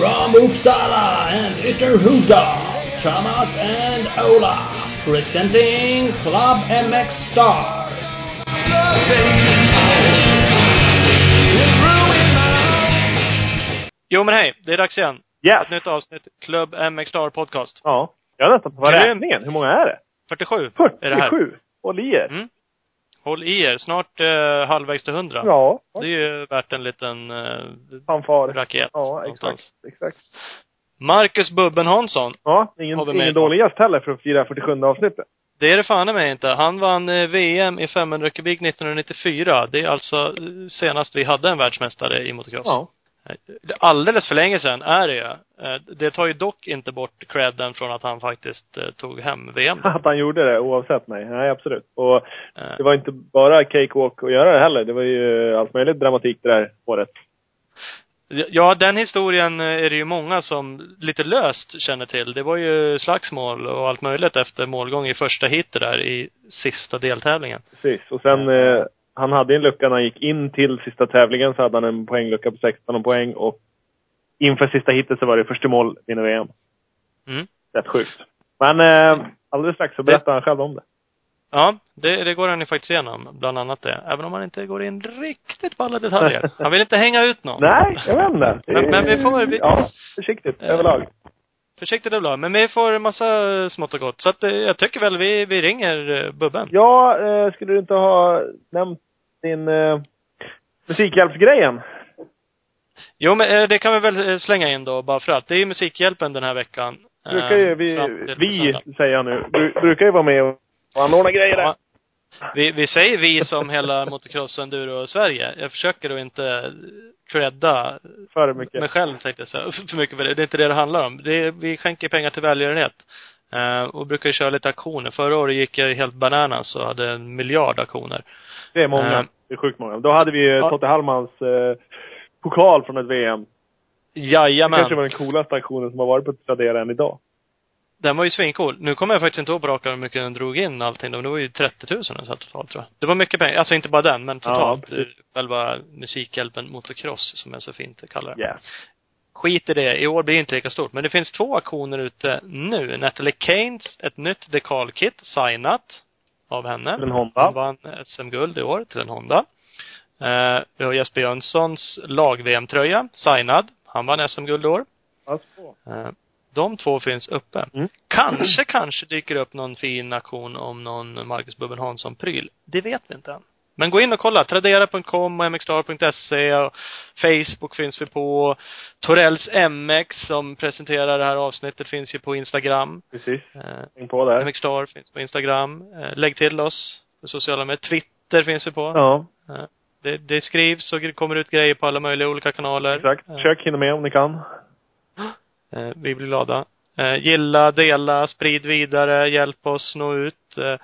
From Uppsala and Ytterhuda, Thomas and Ola, presenting Club MX Star. Jo men hej, det är dags igen. Yes. Ett nytt avsnitt, Club MX Star Podcast. Ja. Jag har nästan på räkningen. Hur många är det? 47 47. är det här. Håll i er. Mm. Håll i er, snart eh, halvvägs till 100. Ja. Det är ju värt en liten eh, Fanfar. raket. Ja, någonstans. exakt. Exakt. Marcus Bubben Hansson. Ja, ingen, ingen dålig gäst heller för att fira 47 avsnittet. Det är det fan mig inte. Han vann eh, VM i 500 kubik 1994. Det är alltså eh, senast vi hade en världsmästare i motocross. Ja. Alldeles för länge sedan är det ju. Eh, Det tar ju dock inte bort credden från att han faktiskt eh, tog hem VM. Att han gjorde det oavsett mig. Nej, absolut. Och Eh, det var inte bara cakewalk att göra det heller. Det var ju allt möjligt dramatik det där året. Ja, den historien är det ju många som lite löst känner till. Det var ju slagsmål och allt möjligt efter målgång i första heatet där i sista deltävlingen. Precis. Och sen, eh, han hade en lucka när han gick in till sista tävlingen så hade han en poänglucka på 16 poäng och inför sista hitet så var det första mål vinna VM. Mm. Rätt sjukt. Men eh, alldeles strax så berättar han själv om det. Ja, det, det går han ju faktiskt igenom. Bland annat det. Även om han inte går in riktigt på alla detaljer. Han vill inte hänga ut någon. Nej, jag vet inte. Det Men- men vi får- vi- Ja, försiktigt överlag. Försiktigt är bra. Men vi får en massa smått och gott. Så att eh, jag tycker väl vi, vi ringer eh, Bubben. Ja, eh, skulle du inte ha nämnt din eh, musikhjälpsgrejen? Jo, men eh, det kan vi väl eh, slänga in då, bara för att. Det är ju Musikhjälpen den här veckan. Brukar ju vi, vi säger jag nu, bru- brukar ju vara med och och anordna grejer där. Ja. Vi, vi säger vi som hela motocross enduro Sverige. Jag försöker att inte credda För mycket. mig själv tänkte jag säga, för mycket för det. Det är inte det det handlar om. Det är, vi skänker pengar till välgörenhet. Eh, och brukar ju köra lite aktioner. Förra året gick jag helt bananas och hade en miljard aktioner. Det är många. Eh. Det är sjukt många. Då hade vi Ja. Totte Hallmans eh, pokal från ett VM. Det Jajamän. kanske var den coolaste aktionen som har varit på Tradera än idag. Den var ju svincool. Nu kommer jag faktiskt inte ihåg på rak hur mycket den drog in allting. Det var ju 30 000 den satt totalt tror jag. Det var mycket pengar. Alltså inte bara den, men totalt. eh, själva Musikhjälpen Motocross, som jag så fint kallar det. Yes. Skit i det. I år blir det inte lika stort. Men det finns två aktioner ute nu. Natalie Keynes, ett nytt dekalkit, signat av henne. Till en Honda. Hon vann SM-guld i år till en Honda. Eh, vi har Jesper Jönssons lag-VM-tröja, signad. Han vann SM-guld i år. På. Eh, de två finns uppe. Mm. Kanske, kanske dyker upp någon fin aktion om någon Marcus Bubben Hansson-pryl. Det vet vi inte än. Men gå in och kolla. Tradera.com och mxstar.se och Facebook finns vi på. Torells MX som presenterar det här avsnittet finns ju på Instagram. Precis. Eh, Häng på där. MXstar finns på Instagram. Eh, lägg till oss på sociala medier. Twitter finns vi på. Ja, Eh, det, det skrivs och kommer ut grejer på alla möjliga olika kanaler. exakt. Eh, Försök hinna med om ni kan. Eh, vi blir glada. Eh, gilla, dela, sprid vidare, hjälp oss nå ut. Eh,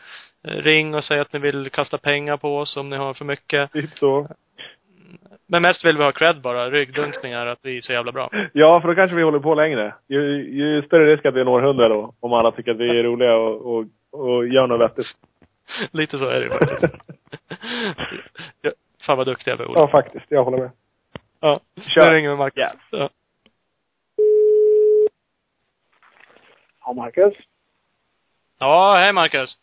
ring och säg att ni vill kasta pengar på oss om ni har för mycket. Typ så. Men mest vill vi ha cred bara, ryggdunkningar, att vi är så jävla bra. Ja, för då kanske vi håller på längre. Ju, ju större risk att vi når hundra då. Om alla tycker att vi är roliga och, och, och gör något vettigt. Lite så är det faktiskt. fan vad duktiga vi är, Ola. ja, faktiskt. Jag håller med. Ja. Kör. Nu ringer vi Marcus. Ja. Ja. Ja, Marcus. ja, hej Marcus.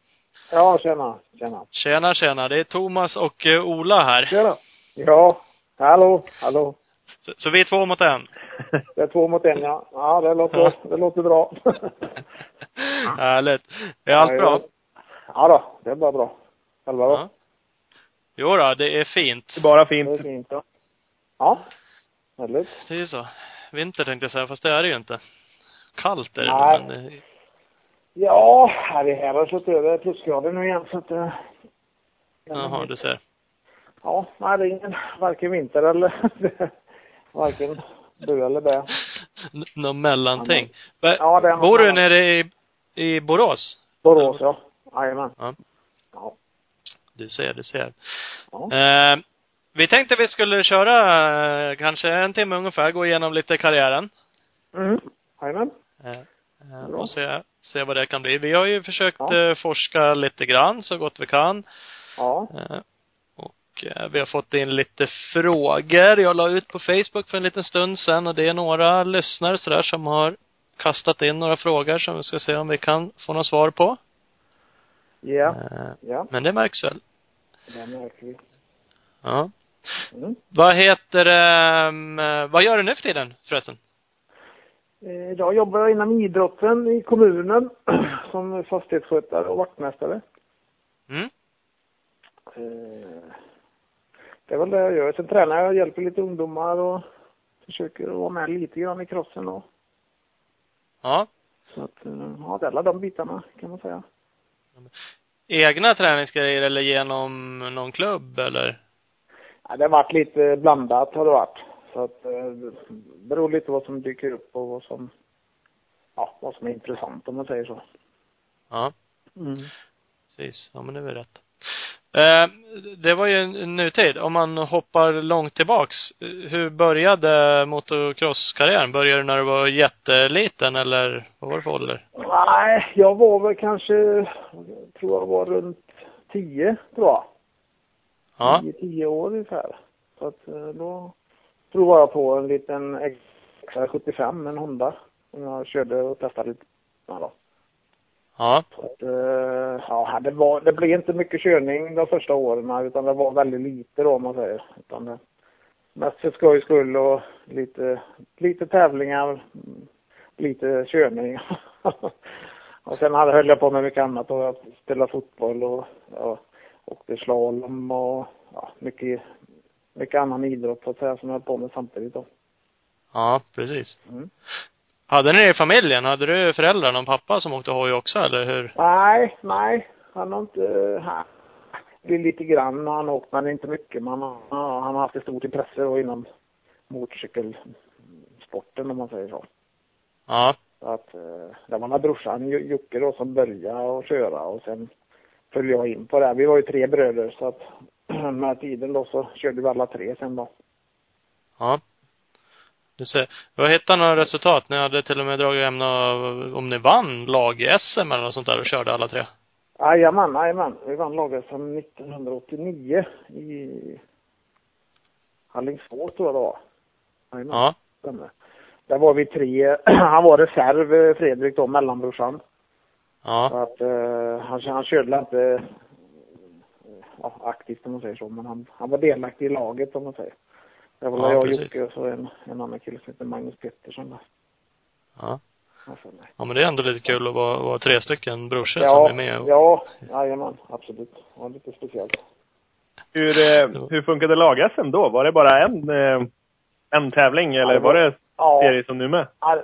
Ja, tjena. Tjena. Tjena, tjena. Det är Thomas och eh, Ola här. Tjena. Ja, hallå, hallå. Så, så vi är två mot en. Det är två mot en, ja. Ja, det låter, Ja. det låter bra. Härligt. Är allt Ja, bra? Ja då, det är bara bra. Själva då? Ja. Jo då, det är fint. Det är bara Det är fint. fint, ja. Ja, väldigt. Det är ju så. Vinter tänkte jag säga, fast det är det ju inte. Kallt är det Nej. nu, men det, Ja, här i här har slått över plusgrader nu igen så att eh, Jaha, du ser. Ja, nej det är ingen, varken vinter eller varken bu eller bä. N- Någon mellanting. Va- Ja, det är Bor du något nere i, i Borås? Borås, ja. Jajamän. Ja. Ja. Du ser, du ser. Ja. Eh, vi tänkte vi skulle köra eh, kanske en timme ungefär, gå igenom lite karriären. Mm. Jajamän. Eh, eh, Bra. och se, se vad det kan bli. Vi har ju försökt Ja. eh, forska lite grann så gott vi kan. Ja. Och vi har fått in lite frågor. Jag la ut på Facebook för en liten stund sedan och det är några lyssnare sådär som har kastat in några frågor som vi ska se om vi kan få några svar på. Ja, ja, Men det märks väl. det märker vi. Ja. Mm. Vad heter um, vad gör du nu för tiden förresten? Eh, Idag jobbar jag inom idrotten i kommunen som fastighetsskötare och vaktmästare. Mm? Eh, Det är väl det jag gör. Sen tränar jag och hjälper lite ungdomar och försöker vara med lite grann i crossen och Ja. så att, eh, ja, det är alla de bitarna kan man säga. Egna träningsgrejer eller genom någon klubb eller? Ja, det har varit lite blandat har det varit. Så att eh, det beror lite vad som dyker upp och vad som, ja, vad som är intressant om man säger så. Ja. Mm. Precis. Ja, men det är väl rätt. Eh, det var ju nutid. Om man hoppar långt tillbaks. Hur började motocrosskarriären? Började du när du var jätteliten eller vad var det för ålder? Nej, jag var väl kanske, jag tror jag var runt 10 tror jag. Ja. 10 år ungefär. Så att eh, då provade jag på en liten XR75, en Honda. Som jag körde och testade lite. Då. Ja. Att, eh, ja, det, var, det blev inte mycket körning de första åren utan det var väldigt lite då om man säger. Utan det, mest för skojs skull och lite, lite tävlingar, lite körning. och sen hade, höll jag på med mycket annat och jag spelade fotboll och ja, åkte slalom och ja, mycket, mycket annan idrott så att säga som jag höll på med samtidigt då. Ja, precis. Mm. Hade ni det i familjen? Hade du föräldrar, någon pappa som åkte hoj också eller hur? Nej, nej. Han har inte... Han, det är lite grann har han åkt, men inte mycket. Men han, han har haft ett stort intresse då inom motorcykelsporten om man säger så. Ja. Så att eh, det var när brorsan Jo- Jocke då som började att köra och sen följde jag in på det. Vi var ju tre bröder så att med tiden då så körde vi alla tre sen då. Ja. Du ser. Jag hittade några resultat. Ni hade till och med dragit några, om ni vann lag-SM eller något sånt där och körde alla tre. Jajamän, jajamän. Vi vann laget som 1989 i Alingsås tror jag det var. Jajamän. Ja. stämmer. Där var vi tre. Han var reserv, Fredrik då, mellanbrorsan. Så Ja. att eh, han, han körde inte ja, aktivt om man säger så, men han, han var delaktig i laget om man säger. Det var Ja, jag och precis. Jocke och så en, en annan kille som heter Magnus Pettersson där. Ja. Ja, men det är ändå lite kul att vara, vara tre stycken brorsor som Ja, är med och, ja, jajamän, absolut. Ja, lite speciellt. Hur, eh, hur funkade lag-SM då? Var det bara en, eh, en tävling eller Ja, det var- var det Ja, serie som nu med? ja,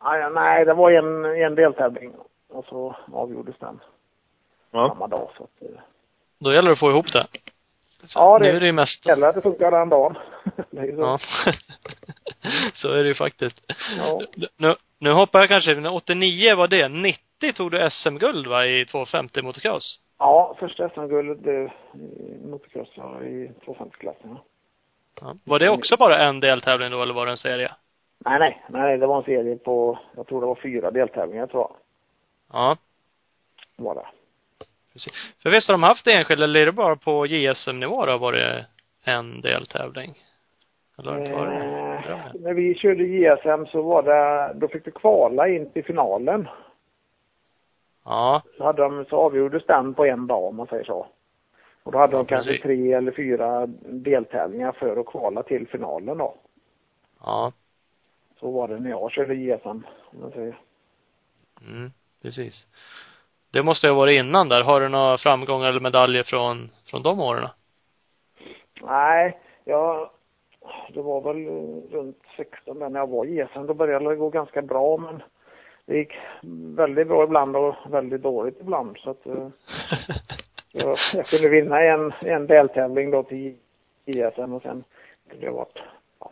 ja, nej, det var en, en deltävling och så avgjordes den Ja. samma dag. Så att, eh, då gäller det att få ihop det. Så Ja, det- Nu är det ju mest gäller att det funkar den dagen. det så. Ja. så är det ju faktiskt. Ja. Nu, nu hoppar jag kanske, 89 var det. 90 tog du SM-guld va, i 250 motocross? Ja, första SM-guldet blev i motocross i 250-klassen. Ja. Ja. Var det också bara en deltävling då, eller var det en serie? Nej, nej, nej, det var en serie på, jag tror det var fyra deltävlingar tror jag. Ja. Var det. Precis. För visst har de haft enskilda, eller är det bara på JSM-nivå då, var det en deltävling? Eller var det? Eh, när vi körde JSM så var det, då fick du kvala in till finalen. Ja. Så hade de, så avgjordes den på en dag om man säger så. Och då hade Ja, de kanske precis. tre eller fyra deltävlingar för att kvala till finalen då. Ja. Så var det när jag körde JSM, om man säger. Mm, precis. Det måste ju ha varit innan där. Har du några framgångar eller medaljer från, från de åren? Nej, jag, det var väl eh, runt 16 där när jag var i JSM. Då började det gå ganska bra men det gick väldigt bra ibland och väldigt dåligt ibland så att eh, jag, jag kunde vinna en, en deltävling då till JSM och sen kunde jag varit ja,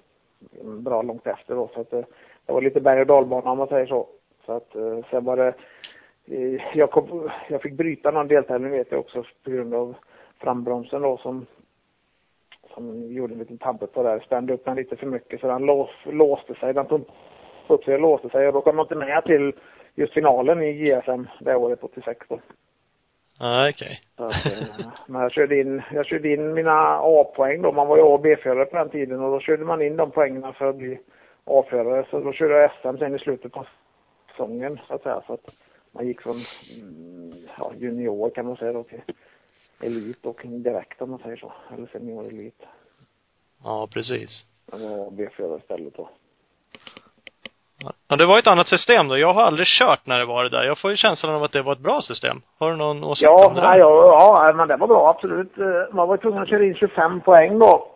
bra långt efter då så att eh, det var lite berg och dalbana om man säger så. Så att eh, sen var det eh, jag, kom, jag fick bryta någon deltävling vet jag också på grund av frambromsen då som som gjorde en liten tabbe på där, spände upp den lite för mycket så den lås, låste sig, den tog upp sig och låste sig och då kom man inte med till just finalen i GSM det året 86 då. Nej, okej. Att, eh, men jag körde in, jag körde in mina A-poäng då. Man var ju A och B-förare på den tiden och då körde man in de poängen för att bli A-förare. Så då körde jag SM sen i slutet på säsongen så att säga. Så att man gick från mm, ja, junior kan man säga då till elit och direkt om man säger så. Eller senior elit. Ja, precis. Jag var A och B-förare istället då. Ja, det var ett annat system då. Jag har aldrig kört när det var det där. Jag får ju känslan av att det var ett bra system. Har du någon åsikt Ja, om det nej, ja, ja, men det var bra absolut. Eh, Man var tvungen att köra in 25 poäng då.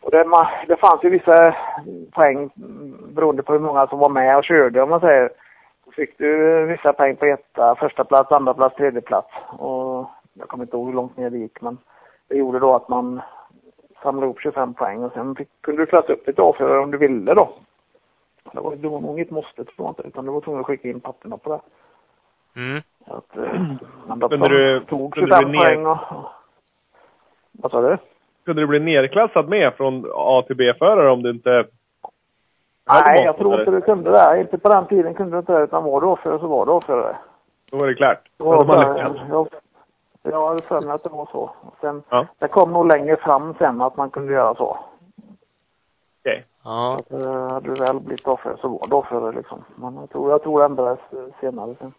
Och det, man, det fanns ju vissa poäng mm, beroende på hur många som var med och körde om man säger. Fick du vissa poäng på etta, första plats, andra plats, tredje plats. Och jag kommer inte ihåg hur långt ner det gick men det gjorde då att man samlade ihop 25 poäng och sen fick, kunde du klassa upp till A-förare om du ville då. Det var, det var nog inget måste tror jag inte utan du var tvungen att skicka in papperna på det. Mm. Så Att, eh, men då Kunde du- tog kunde 25 du ner- poäng och... Vad sa du? Kunde du bli nerklassad med från A till B-förare om du inte... Nej, jag tror inte du kunde det. Inte på den tiden kunde du inte det, utan var du åkare så var du åkare. Då var det klart. Det Då var man lyckats. jag, jag hade för mig att det var så. Sen, Ja. Det kom nog längre fram sen att man kunde göra så. Okej. Ja. Att, eh, hade du väl blivit åkare så var du åkare liksom. Men jag tror, jag tror det ändrades senare sen.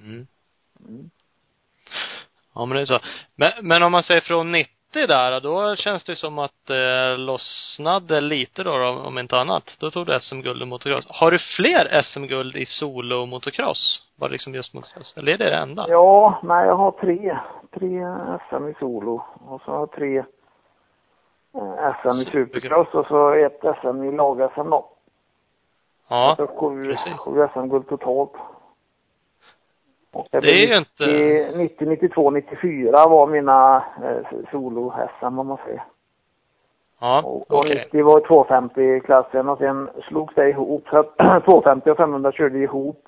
Mm. Mm. Ja, men det är så. Men, men om man säger från 90 där, då känns det som att det lossnade lite då, då, om inte annat. Då tog du SM-guld i motocross. Har du fler SM-guld i solo och motocross? Var det liksom just motocross? Eller är det det enda? Ja, nej jag har tre. Tre SM i solo. Och så har jag tre eh, SM i supercross och så ett SM i lag-SM då. Ja, Så sju, precis. sju SM-guld totalt. Och Det är blir ju inte- 90, 90, 92, 94 var mina eh, solo-SM om man säger. Ja, Och, och okej. 90 var 250-klassen och sen slogs det ihop. Så att 250 och 500 körde ihop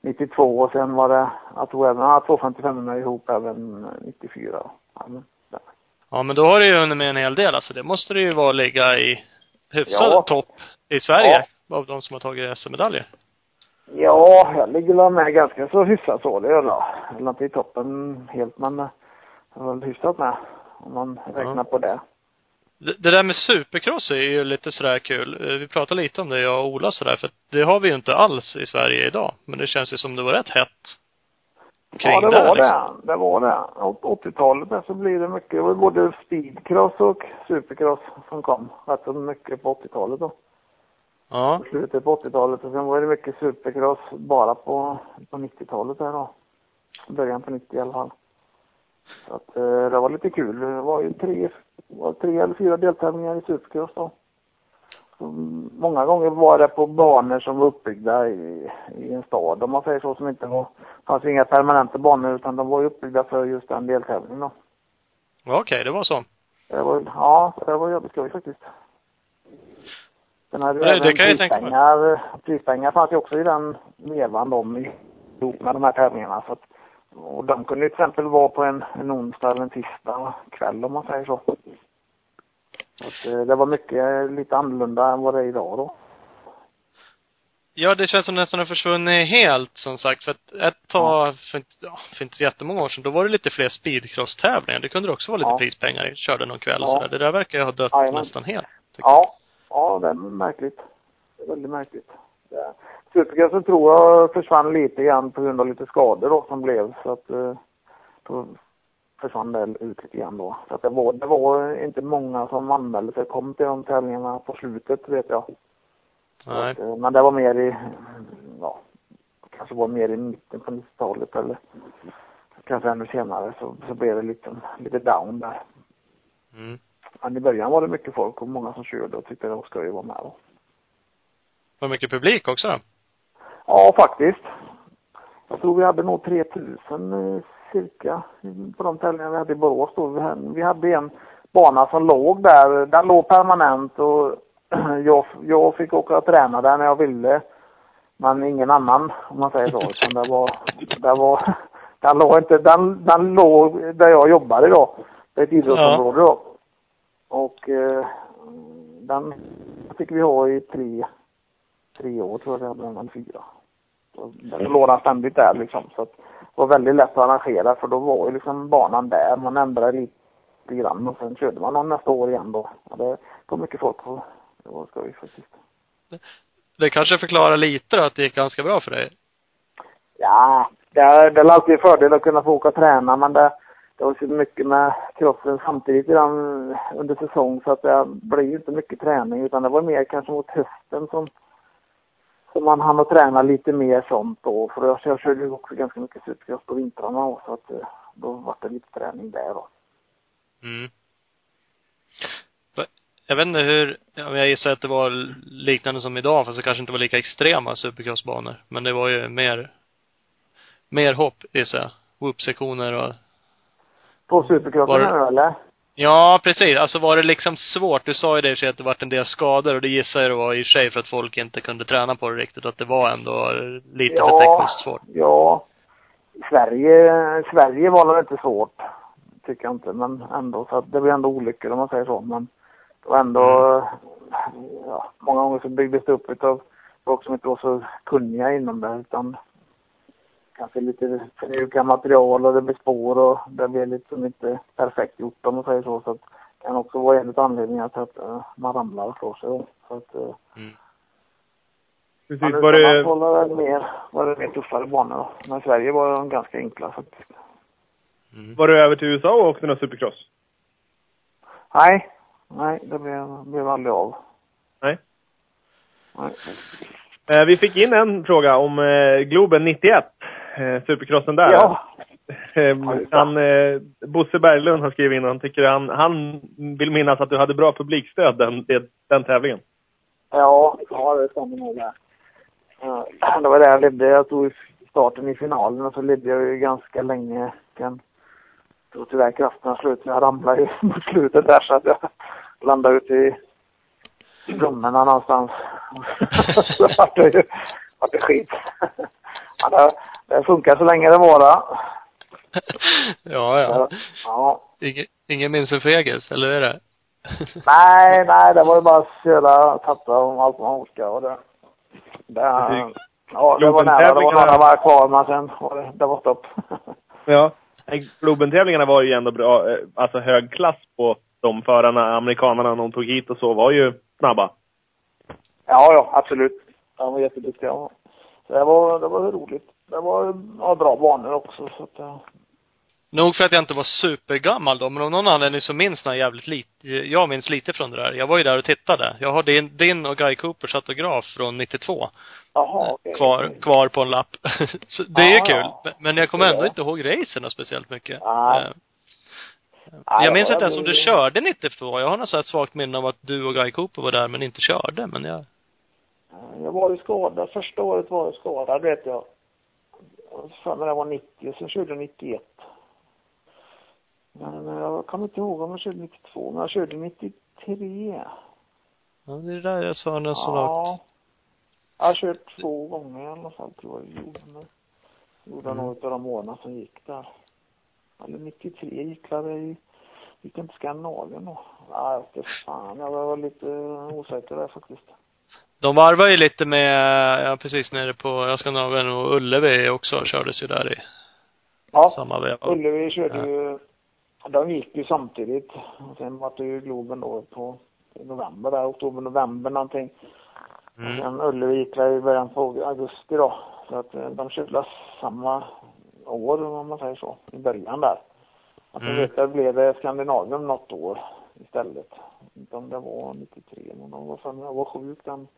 92 och sen var det, jag tror även, ja, 250 500 ihop även 94. Ja, men, ja. Ja, men då har du ju hunnit med en hel del. Alltså det måste det ju vara ligga i hyfsad Ja. topp i Sverige. Av de som har tagit SM-medaljer. Ja, jag ligger väl med ganska så hyfsat så det gör jag. Eller inte i toppen helt men eh, jag är väl hyfsat med. Om man räknar på det. Det, det där med supercross är ju lite sådär kul. Eh, Vi pratade lite om det, jag och Ola sådär, för det har vi ju inte alls i Sverige idag. Men det känns ju som det var rätt hett kring Ja, det var liksom. det. Det var det. Åt 80-talet där så blir det mycket, det var både speedcross och supercross som kom rätt så mycket på 80-talet då. Ja. Slutet på 80-talet och sen var det mycket supercross bara på, på 90-talet där då. Början på 90 i alla fall. Så att eh, det var lite kul. Det var ju tre, var tre eller fyra deltävlingar i supercross då. Så många gånger var det på banor som var uppbyggda i, i en stad om man säger så som inte var, fanns inga permanenta banor utan de var ju uppbyggda för just den deltävlingen då. ja Okej, det var så. Det var, ja, det var jävligt skoj faktiskt. Sen hade vi Det- kan jag tänka mig. prispengar. Fanns ju också i den vevan de ihop med de här tävlingarna. Så att, och de kunde ju till exempel vara på en, en onsdag eller en tisdag kväll om man säger så. Så att, eh, det var mycket lite annorlunda än vad det är idag då. Ja, det känns som nästan har försvunnit helt, som sagt. För att ett tag, för inte, ja, för inte så jättemånga år sedan, då var det lite fler speedcross-tävlingar. Det kunde också vara lite Ja. prispengar i. Körde någon kväll och Ja. sådär. Det där verkar ju ha dött Jajamän. nästan helt. Ja, ja det är märkligt. Det är väldigt märkligt. Supercrossen tror jag försvann lite grann på grund av lite skador då som blev så att eh, då försvann det ut lite grann då. Så att det var, det var inte många som anmälde sig kom till de tävlingarna på slutet vet jag. Nej. att, eh, men det var mer i, ja, kanske var mer i mitten på 90-talet eller kanske ännu senare så, så blev det lite, lite down där. Mm. Men i början var det mycket folk och många som körde och tyckte det var skoj att vara med. Var mycket publik också då? Ja, faktiskt. Jag tror vi hade nog 3000 eh, cirka på de tävlingar vi hade i Borås då. Vi hade, en bana som låg där. Den låg permanent och jag, jag fick åka och träna där när jag ville. Men ingen annan, om man säger så. Utan det var, det var, den låg inte, den, den låg där jag jobbade då. Det är ett idrottsområde då. Och eh, den fick vi ha i tre, tre år tror jag det den, eller fyra. Så Den låg den ständigt där liksom. Så att var väldigt lätt att arrangera för då var ju liksom banan där. Man ändrade lite grann och sen körde man någon nästa år igen då. Ja, det kom mycket folk på. Det var skoj faktiskt. Det kanske förklarar lite då att det gick ganska bra för dig. Ja, det det är alltid en fördel att kunna få åka och träna men det, det var så mycket med kroppen samtidigt redan under säsong så att det blir inte mycket träning utan det var mer kanske mot hösten som som man hann att träna lite mer sånt då. För jag, jag körde ju också ganska mycket supercross på vintrarna och så att eh, då var det lite träning där då. Mm. Jag vet inte hur, jag gissar att det var liknande som idag, fast det kanske inte var lika extrema supercrossbanor. Men det var ju mer, mer hopp gissar jag. Whoop-sektioner och på supercrossen nu eller? Ja, precis. Alltså var det liksom svårt? Du sa ju det i sig att det vart en del skador och det gissar jag det var i och för sig för att folk inte kunde träna på det riktigt. Att det var ändå lite ja, för tekniskt svårt. Ja. Sverige, Sverige var det inte svårt. Tycker jag inte. Men ändå. Så att det blev ändå olyckor om man säger så. Men det var ändå, mm. ja, många gånger så byggdes det upp utav folk som inte var så kunniga inom det utan kanske lite mjuka material och det blir spår och det blir liksom inte perfekt gjort om man säger så. Så att det kan också vara en av anledningarna till att uh, man ramlar och slår sig då. Så att, uh, mm. Precis, var det... var det mer, var det mer tuffare banor då. Men Sverige var de ganska enkla faktiskt. Mm. Var du över till USA och åkte någon supercross? Nej. Nej, det blev, blev aldrig av. Nej. Nej. Eh, vi fick in en fråga om eh, Globen 91 eh, supercrossen där. Ja. Eh, han, eh, Bosse Berglund har skrivit in och han tycker han, han vill minnas att du hade bra publikstöd den, den, tävlingen. Ja, ja det stämmer nog det. Det var där jag ledde. Jag tog starten i finalen och så ledde jag ju ganska länge. Jag tror tyvärr krafterna slut jag ramlade ju mot slutet där så att jag landade ute i blommorna någonstans. så vart det ju vart det skit. det, det funkar så länge det varar. ja, ja. ja. Ingen, ingen minns en fegis, eller är det? nej, nej, det var ju bara att köra, tappa om allt man orkar och det. det ja, det var nära. Det var några varv kvar, men sen var det, det var stopp. ja. Globen-tävlingarna var ju ändå bra, eh, alltså hög klass på de förarna, amerikanerna de tog hit och så, var ju snabba. Ja, ja, absolut. De var jätteduktiga. Så det var, det var roligt. Det var ja, bra banor också, så att, ja. Nog för att jag inte var supergammal då, men av någon anledning så minns jag jävligt lite, jag minns lite från det där. Jag var ju där och tittade. Jag har din, din och Guy Coopers autograf från 92. Jaha, okay. Kvar, kvar på en lapp. så det är ju kul. Ja. Men jag kommer ändå inte ihåg racen speciellt mycket. Eh, jag minns inte ens om du körde 92. Jag har något så ett svagt minne av att du och Guy Cooper var där men inte körde, men jag jag var ju skadad. Första året var jag skadad, vet jag. För mig det var 90, sen körde jag 91. Men jag kommer inte ihåg om jag körde 92, men jag körde 93. Ja, det är där jag sa nästan ja. Jag har kört två gånger i alla fall, tror jag gjorde. Men gjorde mm. något av de åren som gick där. Eller 93 gick det i, gick inte Skandinavien då? Nej, jag fan. Jag var lite osäker där faktiskt. De varvar ju lite med, ja precis nere på Skandinavien och Ullevi också kördes ju där i ja, samma veva. Ullevi körde ja. ju, de gick ju samtidigt. Sen var det ju Globen då på november där, oktober, november någonting. Mm. Och sen Ullevi gick i början på augusti då. Så att eh, de körde samma år om man säger så, i början där. Att mm. vet jag blev det Skandinavien något år istället. Inte om det var 93, men de var för mig jag var sjuk den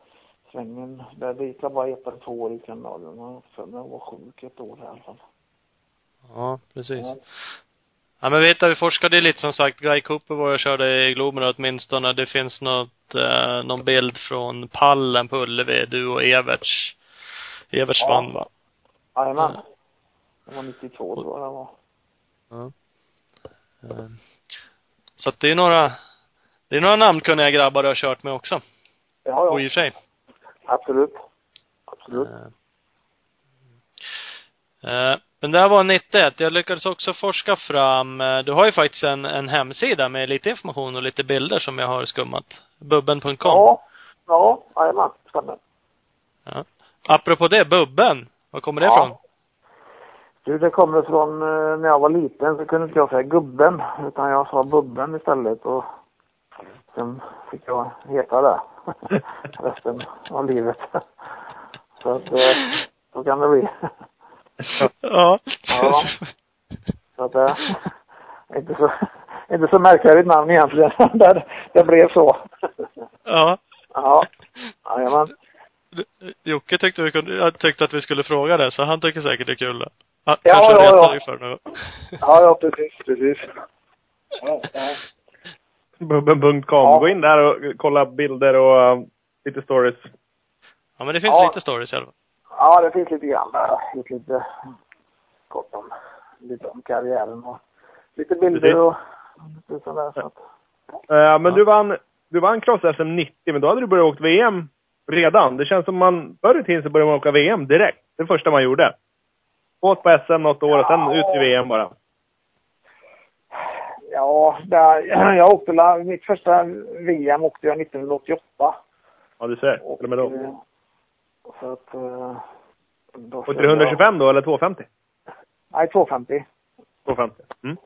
svängen. Där det gick bara ett eller två år i Skandinavien. Men för mig jag var sjuk ett år i alla fall. Ja, precis. Ja. Ja men vet du, vi forskade lite som sagt. Guy Cooper var och körde i Globen åtminstone. Det finns något, eh, någon bild från pallen på Ullevi. Du och Everts. Everts ja. vann va? Jajamän. Det var 92 tror jag det var. Ja. Så att det är några, det är några namnkunniga grabbar du har kört med också. Ja, ja. Och i och för sig. Absolut. Absolut. Uh, men det här var 91. Jag lyckades också forska fram, uh, du har ju faktiskt en, en hemsida med lite information och lite bilder som jag har skummat. Bubben.com. Ja. Ja, jajamän. Stämmer. Ja. Apropå det, Bubben. Var kommer det ja. ifrån? Du, det kommer från eh, när jag var liten så kunde inte jag säga gubben utan jag sa bubben istället och sen fick jag heta det resten av livet. Så att eh, så kan det bli. Ja. Ja. Så att det är inte så, inte så märkvärdigt namn egentligen. det, det blev så. Ja. Ja. Jajamän. Jocke tyckte vi kunde, tyckte att vi skulle fråga det, så han tycker säkert det är kul. Han Ja, kanske ja, ja. för nu. Ja, ja precis, precis. Ja, ja. Bubben.com. Ja. Gå in där och kolla bilder och uh, lite stories. Ja, men det finns Ja. lite stories i alla fall. Ja, det finns lite grann där. Lite, lite kort om, lite om karriären och lite Precis. bilder och lite sådär. Så att, Eh, men Ja. du vann, du vann cross-SM 90, men då hade du börjat åka VM redan. Det känns som man, förr i tiden så började man åka VM direkt. Det första man gjorde. Åt på SM något år och sen Ja. ut i VM bara. ja, där, jag åkte, mitt första VM åkte jag 1988. Ja, du ser. Och, med då. eh, Så att... eh, Då Åkte du jag- 125 då, eller 250? Nej, 250. 250. Mm.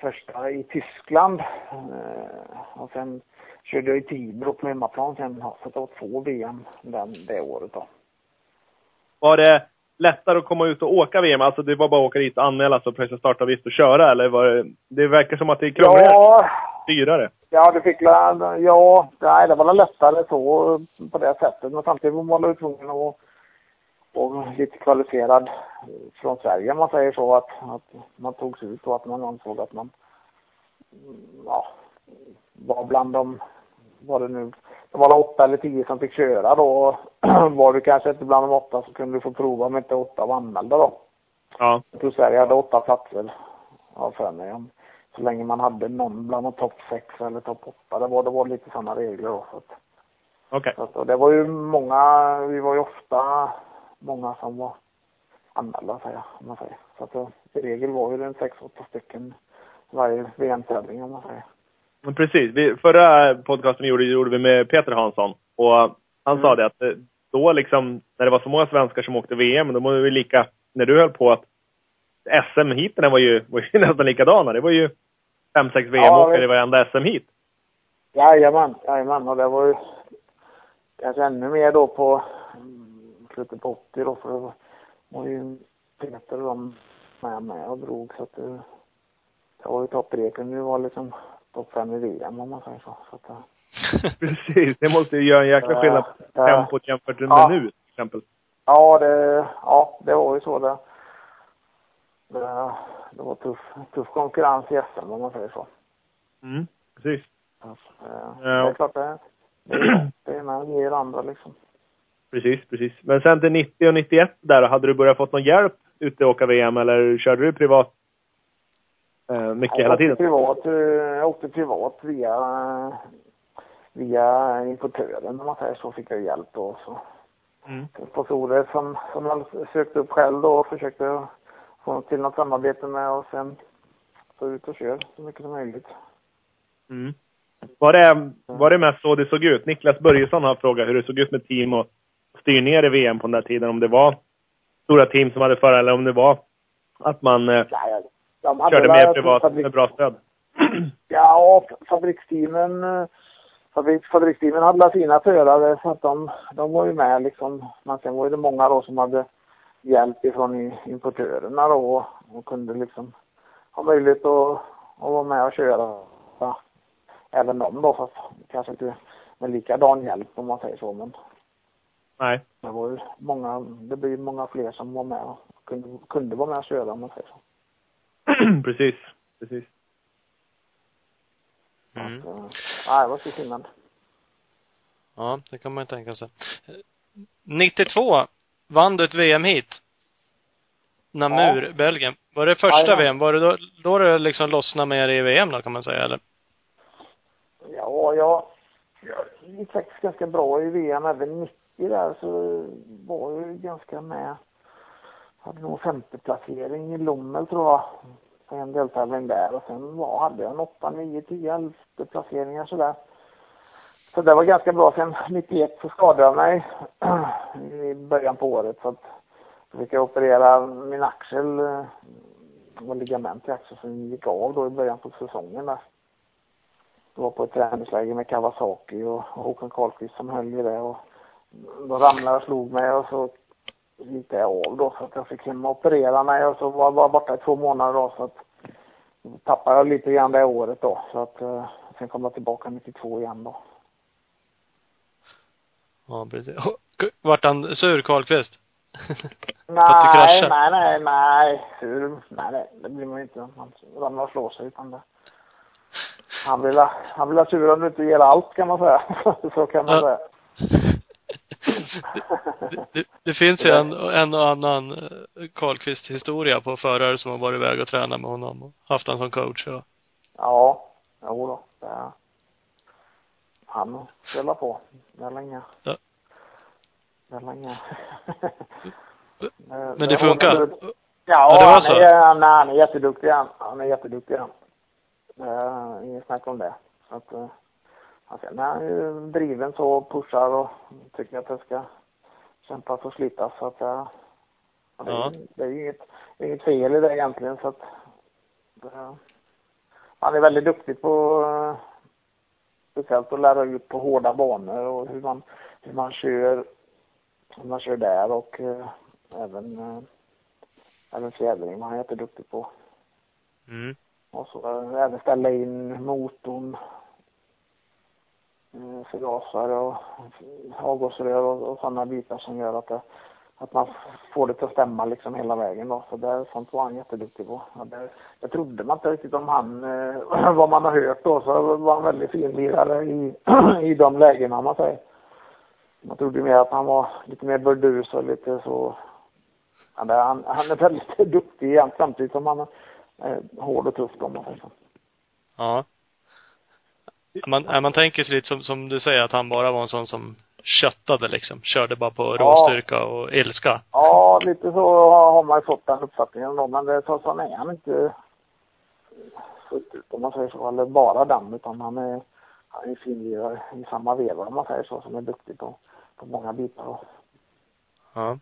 Första i Tyskland. eh, Och sen körde jag i Tibro på hemmaplan sen. ja, Så det var två VM den, det året då. Var det lättare att komma ut och åka VM? Alltså det var bara att åka dit och anmäla sig och pröjsa startavgift och köra, eller var det... Det verkar som att det är krångligare, Ja, dyrare. ja det fick la, ja, nej det var väl lättare så på det sättet. Men samtidigt var man ju tvungen att vara lite kvalificerad från Sverige om man säger så. Att, att man togs ut och att man ansåg att man ja, var bland de, var det nu, det var åtta eller tio som fick köra då. Var du kanske inte bland de åtta så kunde du få prova om inte åtta var anmälda då. Ja. Jag tror Sverige hade åtta platser, ja för mig. Så länge man hade någon bland de topp sex eller topp åtta. Det var, det var lite sådana regler då. Så att, Okej. så att, och det var ju många, vi var ju ofta många som var anmälda säger jag, om man säger. Så att det, i regel var ju det en sex, åtta stycken varje VM-tävling om man säger. Men precis. Vi, förra podcasten vi gjorde, gjorde vi med Peter Hansson. Och han sa Mm. det att eh, då liksom, när det var så många svenskar som åkte VM, då var det ju lika, när du höll på att SM-heaten var ju, var ju nästan likadana. Det var ju fem, sex VM-åkare i visst. varenda SM-heat. Jajamän, jajamän. Och det var ju kanske ännu mer då på mm, slutet på 80 då. För det var- var ju Peter och de med med och drog. Så att det, det var ju topp tre. kunde ju vara liksom topp fem i VM om man säger så. så att, det- Precis. Det måste ju göra en jäkla skillnad på tempot jämfört med Ja. nu, till exempel. ja, det, ja, det var ju så det. Det, det var tuff, tuff konkurrens i SM om man säger så. Mm. Precis. Alltså, eh, Ja. Det är klart det, det är det ena ger det andra liksom. Precis, precis. Men sen till 90 och 91 där, hade du börjat fått någon hjälp ute och åka VM eller körde du privat mycket hela tiden? Privat, eh, jag åkte privat via, via importören om man säger så. Fick jag hjälp då. Så. Mm. Sponsorer som, som jag sökte upp själv då och försökte få till något samarbete med och sen så ut och kör så mycket som möjligt. Mm. Var, det, var det mest så det såg ut? Niklas Börjesson har frågat hur det såg ut med team och styrningar i VM på den där tiden. Om det var stora team som hade förare eller om det var att man eh, Nej, de hade körde mer privat fabrik- med bra stöd. Ja, fabriksteamen, eh, fabrik, fabriksteamen hade sina förare så att de, de var ju med liksom. Men sen var det många då som hade hjälp ifrån importörerna då och kunde liksom ha möjlighet att, att vara med och köra. Ja, även de då fast kanske inte med likadan hjälp om man säger så men Nej. det var ju många, det blir många fler som var med och kunde, kunde vara med och köra om man säger så. precis. Precis. Mm. Nej, det var så skillnad. Ja, det kan man ju tänka sig. 92 vann du ett VM hit. Namur, Belgien. Var det första Jajamän. VM? Var det då, då det liksom lossnade mer i VM då kan man säga eller? Ja, jag, jag gick faktiskt ganska bra i VM även 90 där så var jag ju ganska med. Hade nog femte placering i Lommel tror jag. På en deltävling där och sen var, hade jag en 8, 9, 10, 11 placeringar sådär. Så det var ganska bra. Sen 91 så skadade jag mig i början på året så att då fick jag operera min axel, eh, det var ligament i axeln som gick av då i början på säsongen där. Det var på ett träningsläger med Kawasaki och Håkan Karlqvist som höll i det och då ramlade och slog mig och så det av då så att jag fick hem och operera mig och så var jag bara borta i två månader då så att tappade jag lite grann det året då så att eh, sen kom jag tillbaka 92 igen då. Ja, precis. Vart han sur, Karlqvist? nej, nej, nej, nej, sur, nej, nej, det blir man ju inte. Man ramlar och slår sig utan det. Han vill ha, han vill ha om du inte ger allt kan man säga. så kan man ja. säga. Det, det, det, finns ju en, en och annan eh, Karlqvist historia på förare som har varit iväg och tränat med honom och haft honom som coach och. Ja, jo då. Det han spelar på. Det är länge. Ja. Det är länge. Men det funkar? Ja, ja det var han. Är, nej, han är jätteduktig han. Han är jätteduktig han. Inget snack om det. Så att, Alltså, han är ju driven så och pushar och tycker att det ska kämpas och slitas så att ja, det, ja. det är ju inget, inget fel i det egentligen så att det, han är väldigt duktig på speciellt att lära ut på hårda banor och hur man, hur man kör, hur man kör där och eh, även, eh, även fjädring var han jätteduktig på. Mm. Och så eh, även ställa in motorn Eh, Eh, förgasare och avgasrör och, och sådana bitar som gör att det, att man får det att stämma liksom hela vägen då. Så det, sånt var han jätteduktig på. Ja, det, det trodde man inte riktigt om han, eh, vad man har hört då, så var han väldigt fin lirare i, i de lägena man säger. Man trodde mer att han var lite mer burdus och lite så, ja, det, han, han är väldigt duktig igen samtidigt som han är eh, hård och tuff om man säger så. Ja man, man tänker sig lite som, som du säger att han bara var en sån som köttade liksom. Körde bara på råstyrka ja. och ilska. Ja, lite så har man ju fått den uppfattningen då. Men det, så, sån är han inte fullt ut om man säger så. Eller bara den. Utan han är, han är finlirare i samma veva om man säger så. Som är duktig på, på många bitar. Ja.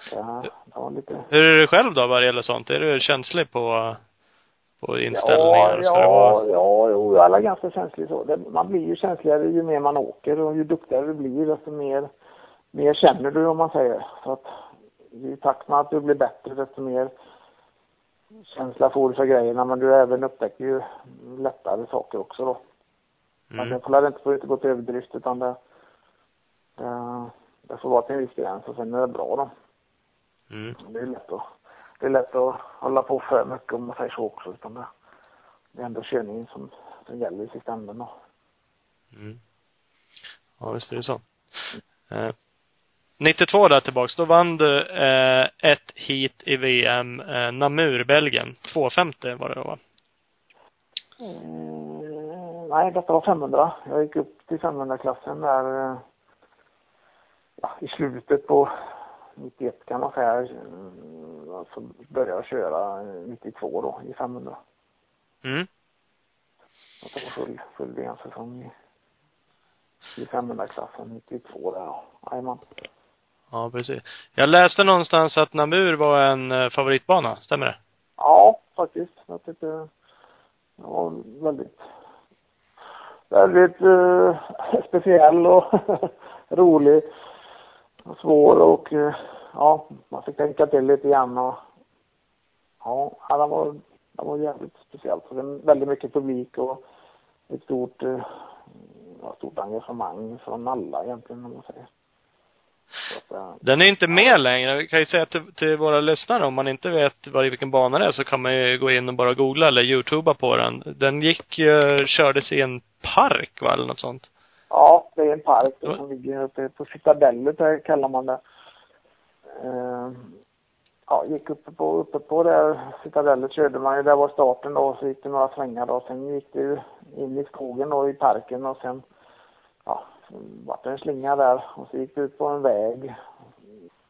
Så, det var lite... Hur är du själv då vad det gäller sånt? Är du känslig på på inställningar? Ja, ja, ja, jo, alla är ganska känslig så. Det, man blir ju känsligare ju mer man åker och ju duktigare du blir desto mer, mer känner du om man säger. Så att i takt med att du blir bättre desto mer känsla får du för grejerna men du även upptäcker ju lättare saker också då. Mm. Men det får inte, får inte gå till överdrift utan det, det, det får vara till en viss gräns och sen är det bra då. Mm. Det är lätt att det är lätt att hålla på för mycket om man säger så också. Utan det, det är ändå körningen som, som gäller i sista änden då. Mm. Ja, visst är det så. Eh, 92 där tillbaks, då vann du eh, ett hit i VM, eh, Namur, Belgien. 250 var det då va? Mm, nej, detta var 500. Jag gick upp till 500-klassen där eh, ja, i slutet på 91 kan man säga. Så började jag köra 92 då i 500. Mm. Och det var full, full VM-säsong i, i 500-klassen 92 där ja. Jajamän. Ja, precis. Jag läste någonstans att Namur var en eh, favoritbana, stämmer det? Ja, faktiskt. Jag tyckte det var väldigt, väldigt uh, speciell och rolig och svår och uh, ja, man fick tänka till lite grann och ja, det var, det var jävligt speciellt. Det är väldigt mycket publik och ett stort, eh, ja, stort engagemang från alla egentligen, om man säger. Äh, Den är inte med längre. Vi kan ju säga till, till våra lyssnare, om man inte vet var, vilken bana det är så kan man ju gå in och bara googla eller youtuba på den. Den gick, uh, kördes i en park va, eller något sånt? Ja, det är en park som ligger uppe på Citadellet, kallar man det eh, ja, gick uppe på, uppe på där Citadellet körde man ju, där var starten då, så gick det några svängar då, sen gick det in i skogen då i parken och sen, ja, vart det en slinga där och så gick det ut på en väg.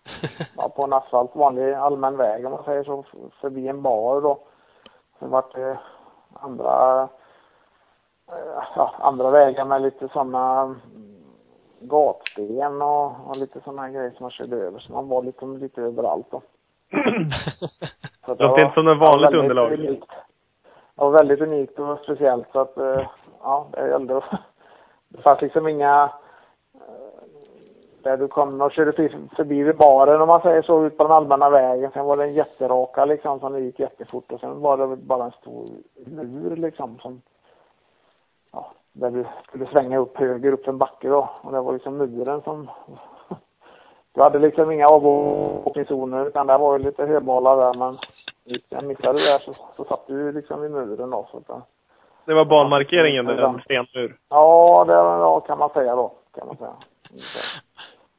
Ja, på en asfalt, vanlig allmän väg om man säger så, förbi en bar då. Sen vart det andra, ja, andra vägar med lite sådana gatsten och, och lite sådana grejer som man körde över. Så man var liksom lite överallt då. Så Det låter inte som ett vanligt underlag. Unikt. Det var väldigt unikt och speciellt så att, eh, ja, det gällde att- Det fanns liksom inga eh, där du kom och körde för- förbi vid baren om man säger så, ut på den allmänna vägen. Sen var det en jätteraka liksom som gick jättefort och sen var det bara en stor mur liksom som, där du skulle svänga upp höger upp en backe då. Och det var liksom muren som, du hade liksom inga avåkningszoner utan det var ju lite höbalar där men jag missade där så, så satt du liksom vid muren då. Så att, Det var banmarkeringen, det en stenmur. ja, det ja, kan man säga då. Kan man säga.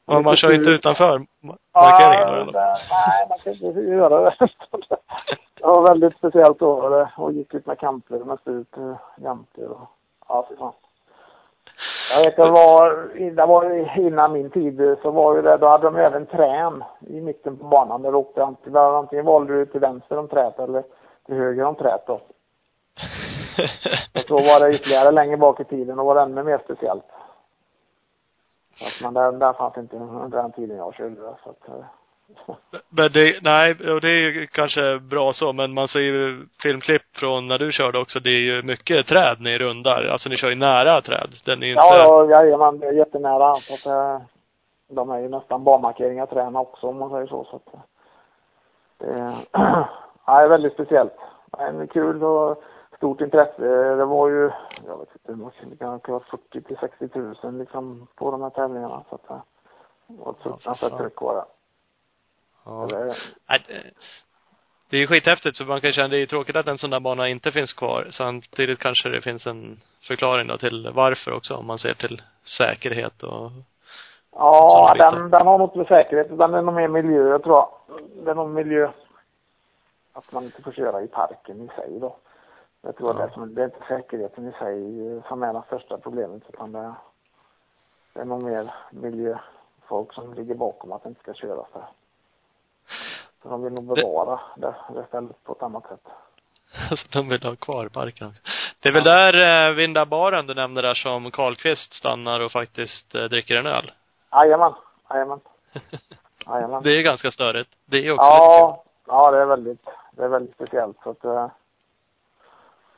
Ja, man kör ju inte utanför ma- Ja, markeringen då, eller? det- Nej, man kan inte göra det. Det var väldigt speciellt då och gick ut med kamper med stup eh, jämte och ja, fy fan. Jag vet det var, det var innan min tid så var ju det, då hade de även trän i mitten på banan. Där åkte antingen, antingen valde du till vänster om träet eller till höger om träet då. Och så var det ytterligare längre bak i tiden och var det ännu mer speciellt. Så att, men där, där fanns inte under den tiden jag körde så att, eh, Men det, nej, och det är ju kanske bra så, men man ser ju filmklipp från när du körde också, det är ju mycket träd ni rundar. Alltså ni kör ju nära träd. Den är ju inte... Ja, ja, jajamän, det är jättenära. Så att, eh, de är ju nästan banmarkeringar träna också om man säger så. så att, eh, det, är- ja, är väldigt speciellt. Är kul och stort intresse. Det var ju, jag vet inte, hur mycket, det kan ha varit 40 till 60 000 liksom på de här tävlingarna. Så att, eh, det var ett Ja, fruktansvärt fan. tryck var det. Ja. Det. Nej, det- är ju skithäftigt så man kan känna, det är ju tråkigt att en sån där bana inte finns kvar. Samtidigt kanske det finns en förklaring då till varför också, om man ser till säkerhet och Ja, den, den har inte med säkerhet utan det är nog mer miljö, jag tror jag. Det är nog miljö. Att man inte får köra i parken i sig då. Jag tror Ja. det, som, det är inte säkerheten i sig eh, som är det största problemet utan det, det är nog mer miljöfolk som ligger bakom att det inte ska köras där. Så de vill nog bevara det, det stället på ett annat sätt. alltså, de vill ha kvar parken också. Det är väl där eh, vid den där baren du nämnde där som Karlqvist stannar och faktiskt eh, dricker en öl. Jajamän, jajamän, jajamän. det är ganska störigt. Det är också lite kul. Ja, ja det är väldigt, det är väldigt speciellt. Så att, eh,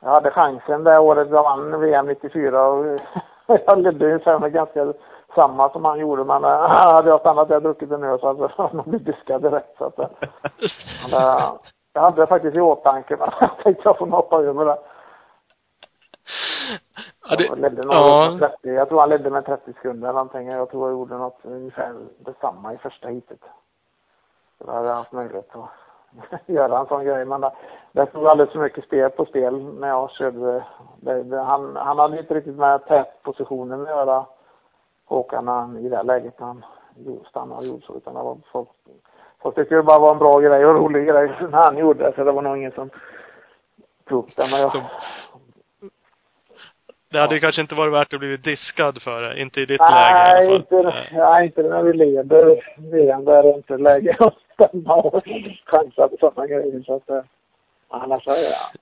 jag hade chansen det året jag vann VM 94 och jag ledde ungefär med ganska samma som han gjorde men eh, hade jag stannat där och druckit en öl så hade jag nog blivit diskad direkt. Så att, eh, men, eh, jag hade det faktiskt i åtanke men jag tänkte jag får hoppa över det. Ja, det, Jag ledde ja. med 30, jag tror han ledde med 30 sekunder eller någonting. Jag tror jag gjorde något ungefär detsamma i första heatet. Då hade jag haft möjlighet att göra en sån grej. Men det, det stod alldeles för mycket spel på spel när jag körde. Det, det, han, han hade inte riktigt med tätpositionen att göra, Han, i det läget när han stannade och gjorde så. Utan det var folk, folk tyckte det bara var en bra grej och rolig grej när han gjorde det. Så det var nog ingen som tog upp det. Men jag, Det hade ju kanske inte varit värt att bli diskad för det. Inte i ditt Nej, läge i alla inte, fall. Eh, nej, inte när vi leder VM. Där är det inte läge att stämma och chansa på sådana grejer. Så att, eh, annars, ja,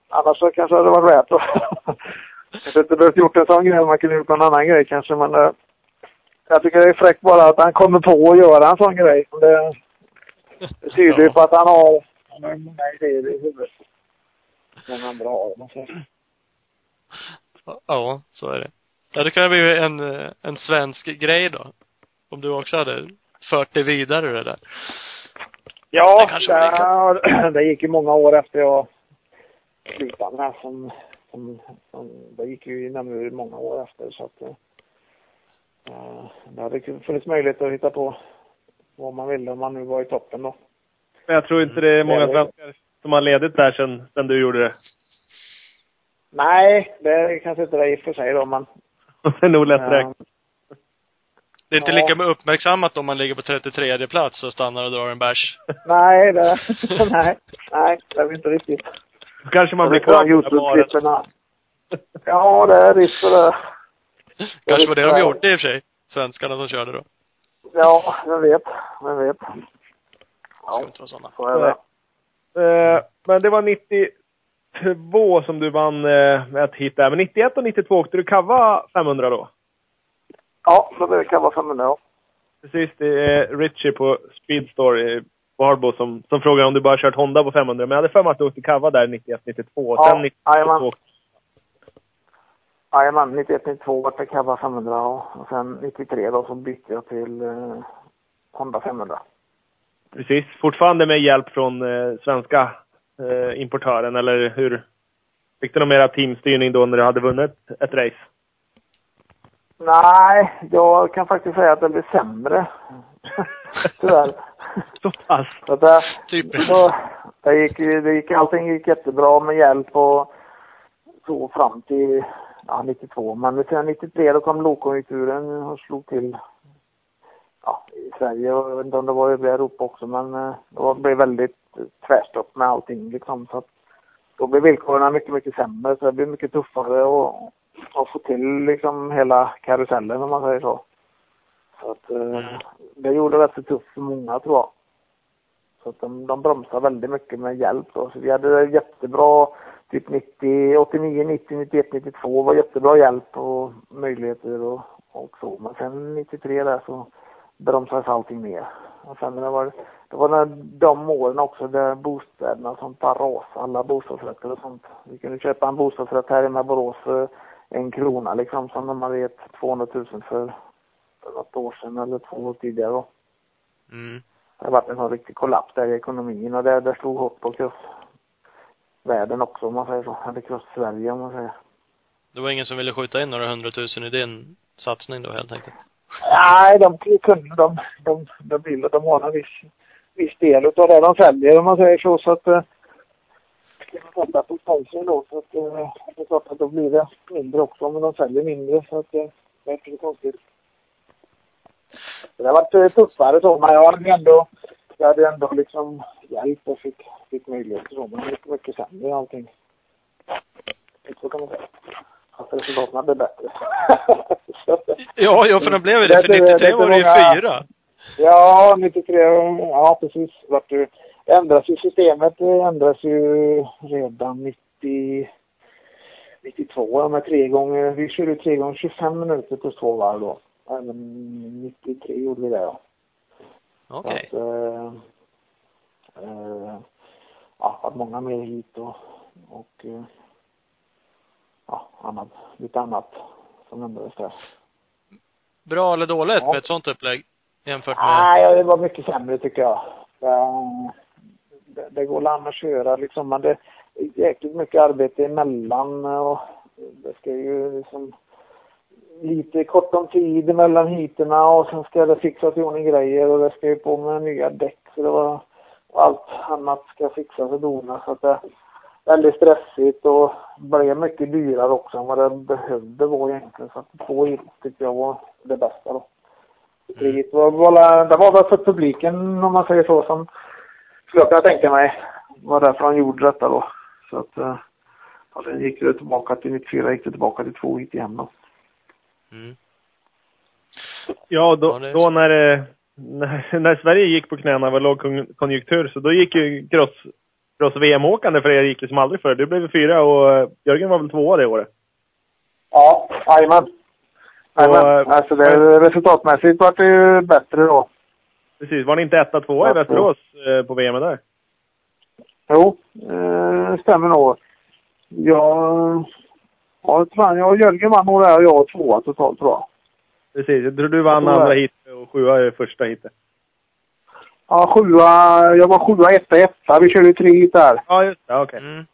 annars så kanske det hade varit värt att kanske inte behövt gjort en sån grej. Man kunde gjort någon annan grej kanske. Men eh, jag tycker det är fräckt bara att han kommer på att göra en sån grej. Det, det tyder ju på att han har han har många idéer i huvudet. Många andra har, om man säger. Ja, så är det. Ja, det kan ju bli en, en svensk grej då. Om du också hade fört det vidare det där. Ja, Det det, det gick ju många år efter jag slutade med som, som, som det gick ju i Namur många år efter så att eh, det hade funnits möjlighet att hitta på vad man ville om man nu var i toppen då. Men jag tror inte det är många Mm. svenskar som har ledigt där sen, sen du gjorde det. Nej, det är kanske inte det i och för sig då men Det är nog lätt eh, räknat. Det är inte Ja. lika uppmärksammat om man ligger på 33 plats och stannar och drar en bärs. nej, det, nej, nej, det är inte riktigt. Kanske man blir kvar på. Youtube-klipperna. Ja, det är risk för det. Kanske var det de Ja. gjorde i och för sig. Svenskarna som körde då. Ja, jag vet, jag vet. Det ska Ja, inte vara sådana. så är det. Eh, men det var 92 som du vann eh, med ett hit där. Men 91 och 92 åkte du kava 500 då? Ja, då blir det Cabba 500 ja. Precis, det är Richie på Speedstore i Varbo som, som frågar om du bara kört Honda på 500. Men jag hade för mig att du åkte Cava där 91, 92. Ja, Sen 92. jajamän. Jajamän, 91, 92 vart det Cabba 500 och och sen 93 då så bytte jag till eh, Honda 500. Precis. Fortfarande med hjälp från eh, svenska eh, importören, eller hur? Fick du någon mera teamstyrning då när du hade vunnit ett race? Nej, jag kan faktiskt säga att det blev sämre. Tyvärr. Så pass? Så det, Typiskt. så, det gick, det gick, allting gick jättebra med hjälp och så fram till ja, 92. Men sen 93 då kom lågkonjunkturen och slog till ja, i Sverige och jag vet inte om det var i övriga Europa också men eh, det blev väldigt tvärstopp med allting liksom. Så att då blev villkoren mycket, mycket sämre så det blev mycket tuffare att, att få till liksom hela karusellen om man säger så. Så att eh, det gjorde det rätt så tufft för många tror jag. Så att de, de bromsade väldigt mycket med hjälp då. Så vi hade jättebra typ 90, 89, 90, 91, 92 var jättebra hjälp och möjligheter och, och så. Men sen 93 där så bromsades allting ner. Och sen det var, det var när de åren också där bostäderna och sånt bara rasade, alla bostadsrätter och sånt. Vi kunde köpa en bostadsrätt här hemma i Borås för en krona liksom som de hade gett 200 000 för, för något år sedan eller två år tidigare då. Mm. Det har varit en sån riktig kollaps där i ekonomin och det, det slog hårt på crossvärlden också om man säger så. Eller cross-Sverige om man säger. Det var ingen som ville skjuta in några hundratusen i din satsning då helt enkelt? Nej, de kunde, de, de, de vill och de har en viss, viss del utav det de säljer om man säger så. Så att, eh, sätta på sponsring då så att eh, det är klart att då blir det mindre också om de säljer mindre så att eh, det är inte så konstigt. Det har varit eh, tuffare så, men jag hade ändå, jag hade ändå liksom hjälp och fick, fick möjligheter så, men mycket, mycket sämre allting. Så kan man säga. Att resultaten blev bättre. Ja, ja för de blev det. Det- För det- 93 det är var det ju fyra. Ja, 93, ja precis. Vart det ändras ju systemet det ändras ju redan 90, 92 ja, med tre gånger, vi körde tre gånger 25 minuter plus två varv då. Även 93 gjorde vi det ja. Okej. Att, eh, eh, ja, att många mer hit och, och eh, ja, annat, lite annat som ändrades där. Bra eller dåligt Ja. med ett sånt upplägg? Jämfört med... Nej, det var mycket sämre tycker jag. Eh, Det, det går an att köra liksom, men det är jäkligt mycket arbete emellan och det ska ju liksom lite kort om tid mellan hiterna och sen ska det fixas i ordning grejer och det ska ju på med nya däck så det var och allt annat ska fixas och donas så att det är väldigt stressigt och blev mycket dyrare också än vad det behövde vara egentligen så att två hit tyckte jag var det bästa då. Det var, var, det var väl för publiken om man säger så som skulle jag kunna tänka mig var därför han gjorde detta då. Så att eh, ja, sen gick det tillbaka till 94, gick det tillbaka till två hit igen då. Mm. Ja, då, Ja, det då när, eh, när, när Sverige gick på knäna var lågkonjunktur, så då gick ju cross, cross VM-åkande för er gick ju som aldrig förr. Du blev fyra och eh, Jörgen var väl tvåa det året. Ja, jajamän. Jajamän. Alltså det, resultatmässigt var det ju bättre då. Precis. Var ni inte etta, tvåa i Västerås på VM där? Jo, eh, stämmer nog. Jag, ja, fan, jag och Jörgen vann nog där och jag tvåa totalt tror jag. Precis. Jag tror du vann andra det. hit och sjua i första hitet. Ja, sjua, jag var sjua, etta, etta. Vi körde tre hit där. Ja, just det. Okej. Mm.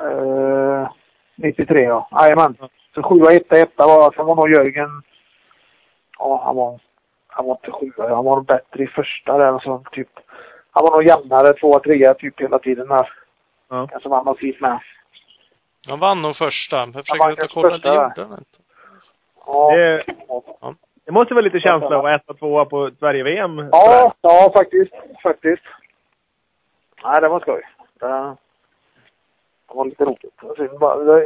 Eh, 93 ja. Jajamän. Så sjua, etta, etta var, sen var nog Jörgen, ja han var, han var inte sjua, han var bättre i första där så typ, han var nog jämnare, tvåa, trea typ hela tiden där. Ja. Kanske vann något hit med. Han vann nog första. Jag kanske kolla, första, det gjorde han inte. Ja. Det, Ja. det måste vara lite känsla att vara etta, tvåa på Sverige-VM. Ja, ja faktiskt. Faktiskt. Nej, det var skoj. Det, det var lite roligt.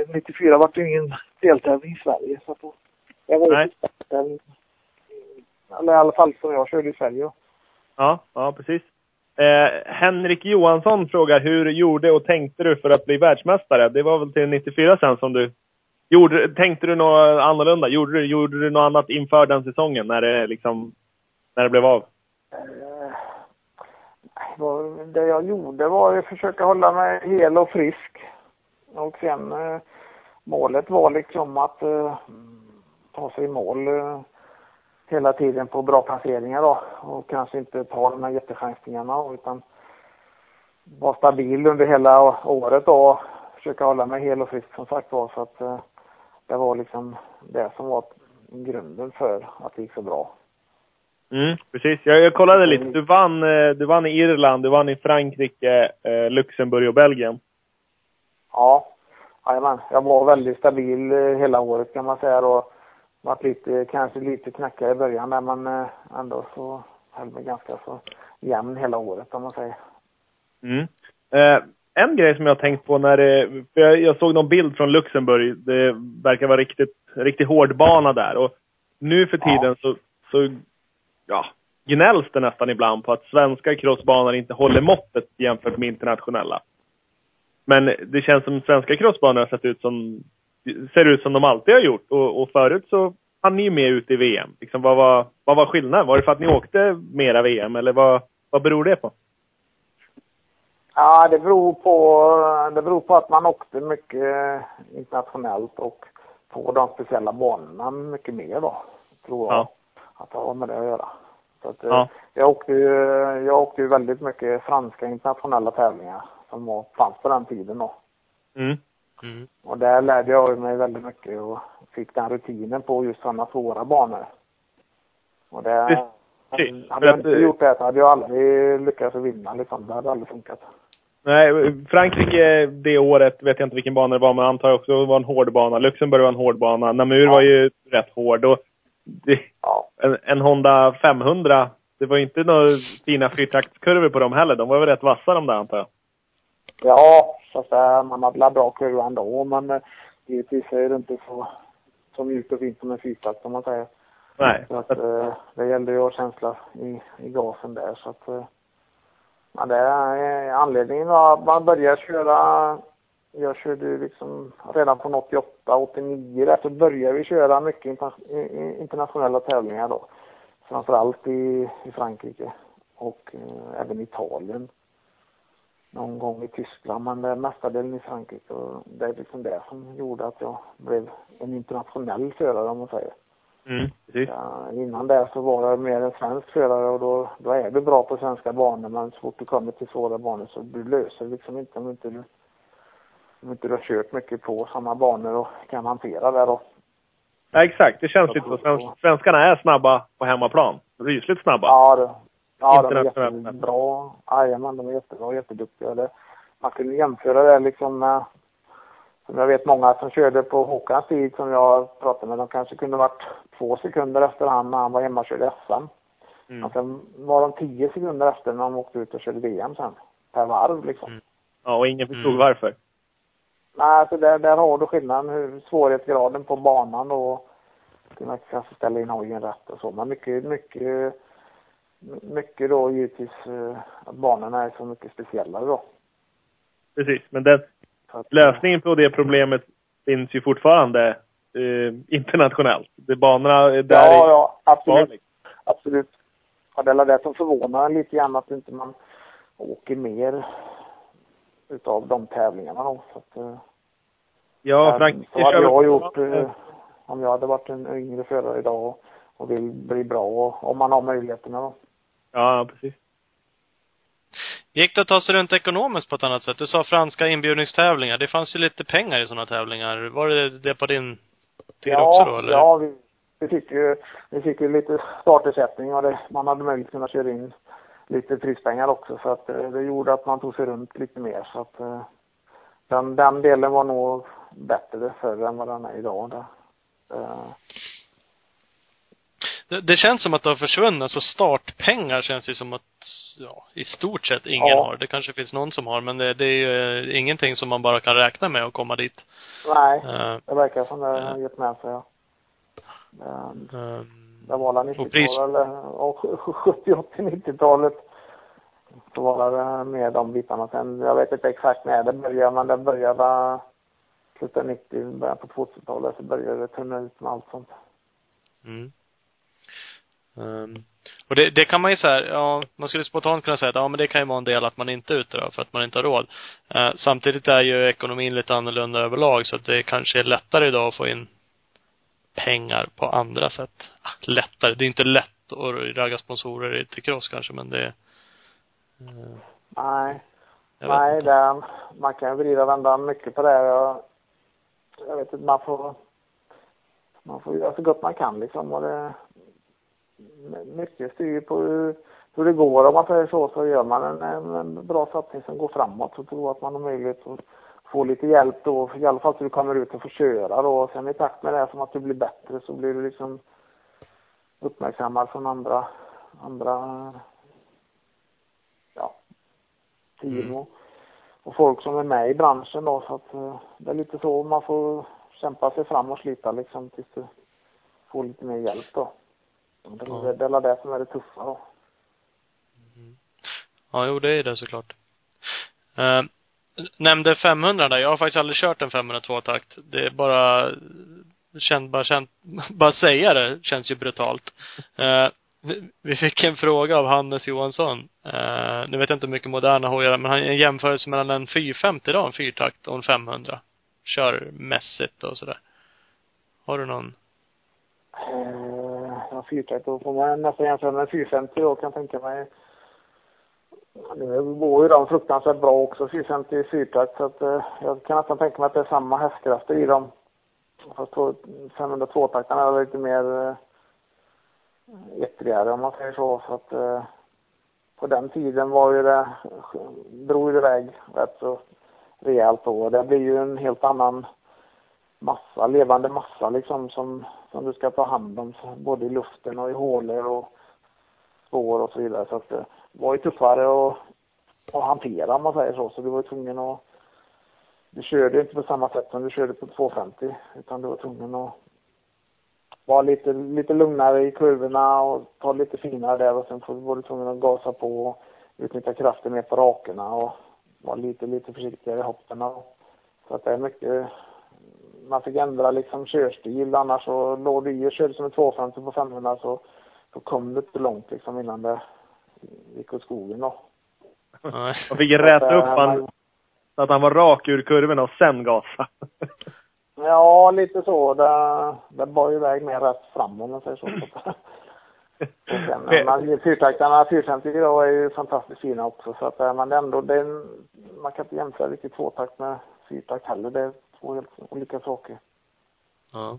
Det- 94 var det ju ingen deltävling i Sverige. Så att det var Nej. eller i alla fall som jag körde i Sverige. Ja, ja precis. Eh, Henrik Johansson frågar, hur gjorde och tänkte du för att bli världsmästare? Det var väl till 94 sen som du Gjorde, tänkte du något annorlunda? Gjorde du, gjorde du något annat inför den säsongen när det liksom, när det blev av? Eh, det jag gjorde var att försöka hålla mig hel och frisk. Och sen eh, målet var liksom att eh, ta sig i mål eh, hela tiden på bra placeringar då. Och kanske inte ta de här jättechansningarna utan vara stabil under hela året då. och Försöka hålla mig hel och frisk som sagt var. Så att eh, det var liksom det som var grunden för att det gick så bra. Mm, precis. Jag, jag kollade lite. Du vann, eh, du vann i Irland, du vann i Frankrike, eh, Luxemburg och Belgien. Ja, jajamän. Jag var väldigt stabil eh, hela året kan man säga då. Varit lite, kanske lite knackigare i början där men eh, ändå så höll mig ganska så jämn hela året om man säger. Mm. Eh, en grej som jag tänkt på när för jag, jag såg någon bild från Luxemburg. Det verkar vara riktigt, riktigt hård bana där. Och nu för tiden så, så ja, gnälls det nästan ibland på att svenska crossbanor inte håller måttet jämfört med internationella. Men det känns som svenska crossbanor har sett ut som, ser ut som de alltid har gjort. Och, och förut så hann ni ju med ut i VM. Liksom, vad, var, vad var skillnaden? Var det för att ni åkte mera VM eller vad, vad beror det på? Ja, det beror på, det beror på att man åkte mycket internationellt och på de speciella banorna mycket mer då. Tror jag. Ja. Att det har med det att göra. Så att, eh, Ja. jag, åkte ju, jag åkte ju väldigt mycket franska internationella tävlingar som var, fanns på den tiden då. Mm. Mm. Och där lärde jag mig väldigt mycket och fick den rutinen på just sådana svåra banor. Och det, Precis. hade jag inte eh, gjort det så hade jag aldrig lyckats vinna liksom. Det hade aldrig funkat. Nej, Frankrike det året, vet jag inte vilken bana det var, men antar jag också var en hård bana. Luxemburg var en hård bana. Namur Ja. var ju rätt hård. Och det, Ja. en, en Honda 500, det var ju inte några fina fyrtaktskurvor på dem heller. De var väl rätt vassa de där antar jag. Ja, fast äh, man hade väl bra kurva ändå. Men äh, givetvis är det inte så, så mjukt och fint som en fyrtakt som man säger. Nej. Så att, äh, det gällde ju att ha känsla i, i gasen där. Så att, äh, ja, det är anledningen var att man började köra jag körde ju liksom redan från 88, 89 där så började vi köra mycket internationella tävlingar då. Framförallt i, i Frankrike och eh, även Italien. Någon gång i Tyskland men det är mestadels i Frankrike och det är liksom det som gjorde att jag blev en internationell förare om man säger. Mm, precis. Ja, innan det så var jag mer en svensk förare och då, då är du bra på svenska banor men så fort du kommer till svåra banor så du löser liksom inte om inte du om inte du har kört mycket på samma banor och kan hantera det då. Ja, exakt. Det känns lite så. Sven- Svenskarna är snabba på hemmaplan. Rysligt snabba. Ja, det, ja de är jättebra. Jajamän, de är jättebra och jätteduktiga. Det, man kunde jämföra det liksom med, som jag vet många som körde på Håkans tid som jag pratade med, de kanske kunde varit två sekunder efter han när han var hemma och körde SM. Mm. Och sen var de tio sekunder efter när de åkte ut och körde VM sen. Per varv liksom. Mm. Ja, och ingen förstod Mm. varför. Nej, alltså där, där har du skillnaden, hur svårighetsgraden på banan och kunna kanske ställa in hojen rätt och så. Men mycket, mycket, mycket då givetvis eh, att banorna är så mycket speciellare då. Precis. Men den, att, lösningen på det problemet finns ju fortfarande eh, internationellt. Det banorna är där Ja, ja, absolut. Farligt. Absolut. Ja, det är det som förvånar lite grann att inte man åker mer utav de tävlingarna då. Så att, eh, Ja, Eh, Frankrike Så hade jag gjort eh, om jag hade varit en yngre förare idag och, och vill bli bra och om man har möjligheterna då. Ja, precis. Gick det att ta sig runt ekonomiskt på ett annat sätt? Du sa franska inbjudningstävlingar. Det fanns ju lite pengar i sådana tävlingar. Var det det på din tid ja, också då, eller? Ja, vi, vi fick ju vi fick ju lite startersättning och det, man hade möjlighet att kunna köra in lite prispengar också så att eh, det gjorde att man tog sig runt lite mer så att eh, den, den delen var nog bättre förr än vad den är idag. Eh, Det, det känns som att det har försvunnit. Alltså startpengar känns ju som att, ja, i stort sett ingen Ja. har. Det kanske finns någon som har, men det, det är ju eh, ingenting som man bara kan räkna med att komma dit. nej, Eh, det verkar som det har Ja. gett med sig. Ja. Eh, ehm, Det var väl Och pris- 90-talet eller och 70, 80, 90-talet. Så var det med de bitarna. Sen, jag vet inte exakt när det började, men det började slutet av 90, början på 2000-talet så började det tunna ut med allt sånt. Mm. Um, och det, det kan man ju säga, ja, man skulle spontant kunna säga att ja men det kan ju vara en del att man inte är ute då, för att man inte har råd. Uh, samtidigt är ju ekonomin lite annorlunda överlag så att det kanske är lättare idag att få in pengar på andra sätt. Ah, lättare, det är inte lätt att ragga sponsorer till cross kanske men det uh, Nej. Nej, det, man kan ju vrida och vända mycket på det. Jag, jag vet inte, man får man får göra så gott man kan liksom och det mycket styr på hur, hur det går. Om man säger så, så gör man en, en, bra satsning som går framåt så tror jag att man har möjlighet att få lite hjälp då, i alla fall så du kommer ut och får köra då. Och sen i takt med det som att du blir bättre så blir du liksom uppmärksammad från andra, andra, ja, team och, och folk som är med i branschen då. Så att eh, det är lite så man får kämpa sig fram och slita liksom tills du får lite mer hjälp då. Det, ja. det är det som är det tuffa då. Mm. Ja, jo det är det såklart. Uh, nämnde 500 där. Jag har faktiskt aldrig kört en 500 tvåtakt. Det är bara, känt, bara känt, bara säga det känns ju brutalt. Uh, vi fick en fråga av Hannes Johansson. Uh, nu vet jag inte hur mycket moderna hojar men han en jämförelse mellan en 450 då, en fyrtakt och en 500. Körmässigt och sådär. Har du någon? En fyrtakt. Då får man nästan jämföra med 450 då kan jag tänka mig. Nu går ju de fruktansvärt bra också, 450 fyrtakt. Så att eh, jag kan nästan tänka mig att det är samma hästkrafter i dem. Fast 502-taktarna är lite mer eh, ettrigare om man säger så. Så att eh, på den tiden var ju det, drog det iväg rätt så rejält då. Det blir ju en helt annan massa, levande massa liksom som, som du ska ta hand om både i luften och i hålor och spår och så vidare. Så att eh, det var ju tuffare att, att hantera om man säger så. Så du var tvungen att du körde inte på samma sätt som du körde på 250 utan du var tvungen att vara lite, lite lugnare i kurvorna och ta lite finare där och sen var du tvungen att gasa på och utnyttja kraften mer på rakerna och vara lite, lite försiktigare i hoppen. Så att det är mycket, man fick ändra liksom körstil annars så låg du i och körde som en 250 på 500 så, så kom du inte långt liksom innan det gick åt skogen då. Man fick räta upp han så att han var rak ur kurvorna och sen gasa. ja, lite så. Det, det bar ju iväg mer rätt fram om man säger så. fyrtaktarna, 450 idag är ju fantastiskt fina också så att, men ändå, det, man kan inte jämföra riktigt tvåtakt med fyrtakt heller. Det är två helt olika saker. Ja.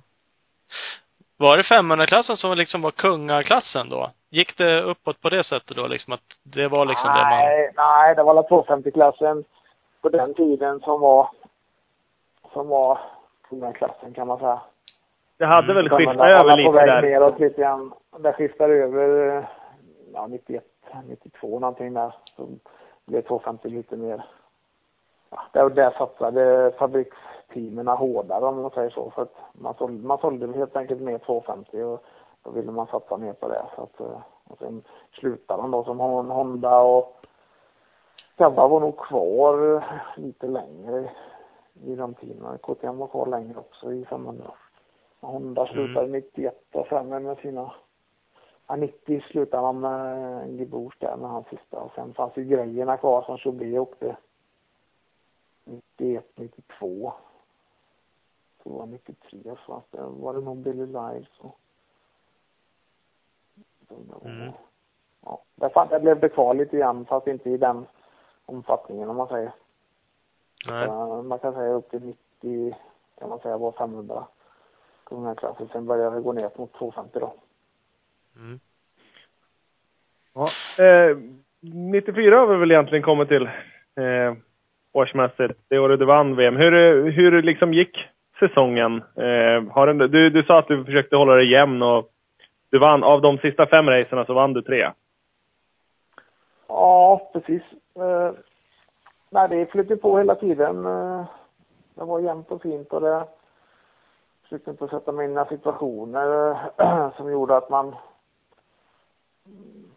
Var det 500-klassen som liksom var kungaklassen då? Gick det uppåt på det sättet då liksom att det var liksom nej, det man... Nej, nej, det var 250-klassen på den tiden som var, som var kungaklassen kan man säga. Det hade väl mm. skiftat över lite där? neråt lite grann. Det skiftade över, ja 91, 92 någonting där. Så blev 250 lite mer ja, där, där satsade fabriksteamen hårdare om man säger så. För att man sålde, man sålde helt enkelt mer 250 och då ville man satsa mer på det. Så att, eh, och sen slutade man då som Honda och Cabba var nog kvar lite längre i de tiderna. KTM var kvar längre också i 500. Honda mm. slutade mm. 91 och sen med sina Ja, 90 slutade han med Gibors där med hans sista och sen fanns ju grejerna kvar som Chauvet åkte 91, 92. Så var 93 fanns det, var det någon Billy Lives och mm. Ja, där, fan, där blev det kvar lite grann fast inte i den omfattningen om man säger. Nej. Så, man kan säga upp till 90 kan man säga var 500 på den här klassen. Sen började det gå ner mot 250 då. Mm. Ja, eh, 94 har vi väl egentligen kommit till. Eh, årsmässigt, det året du vann VM. Hur, hur liksom gick säsongen? Eh, har den, du, du sa att du försökte hålla dig jämn och du vann, av de sista fem racerna så vann du tre. Ja, precis. Eh, nej, det flyttade på hela tiden. Eh, det var jämnt och fint och det försökte inte sätta mig in i några situationer eh, som gjorde att man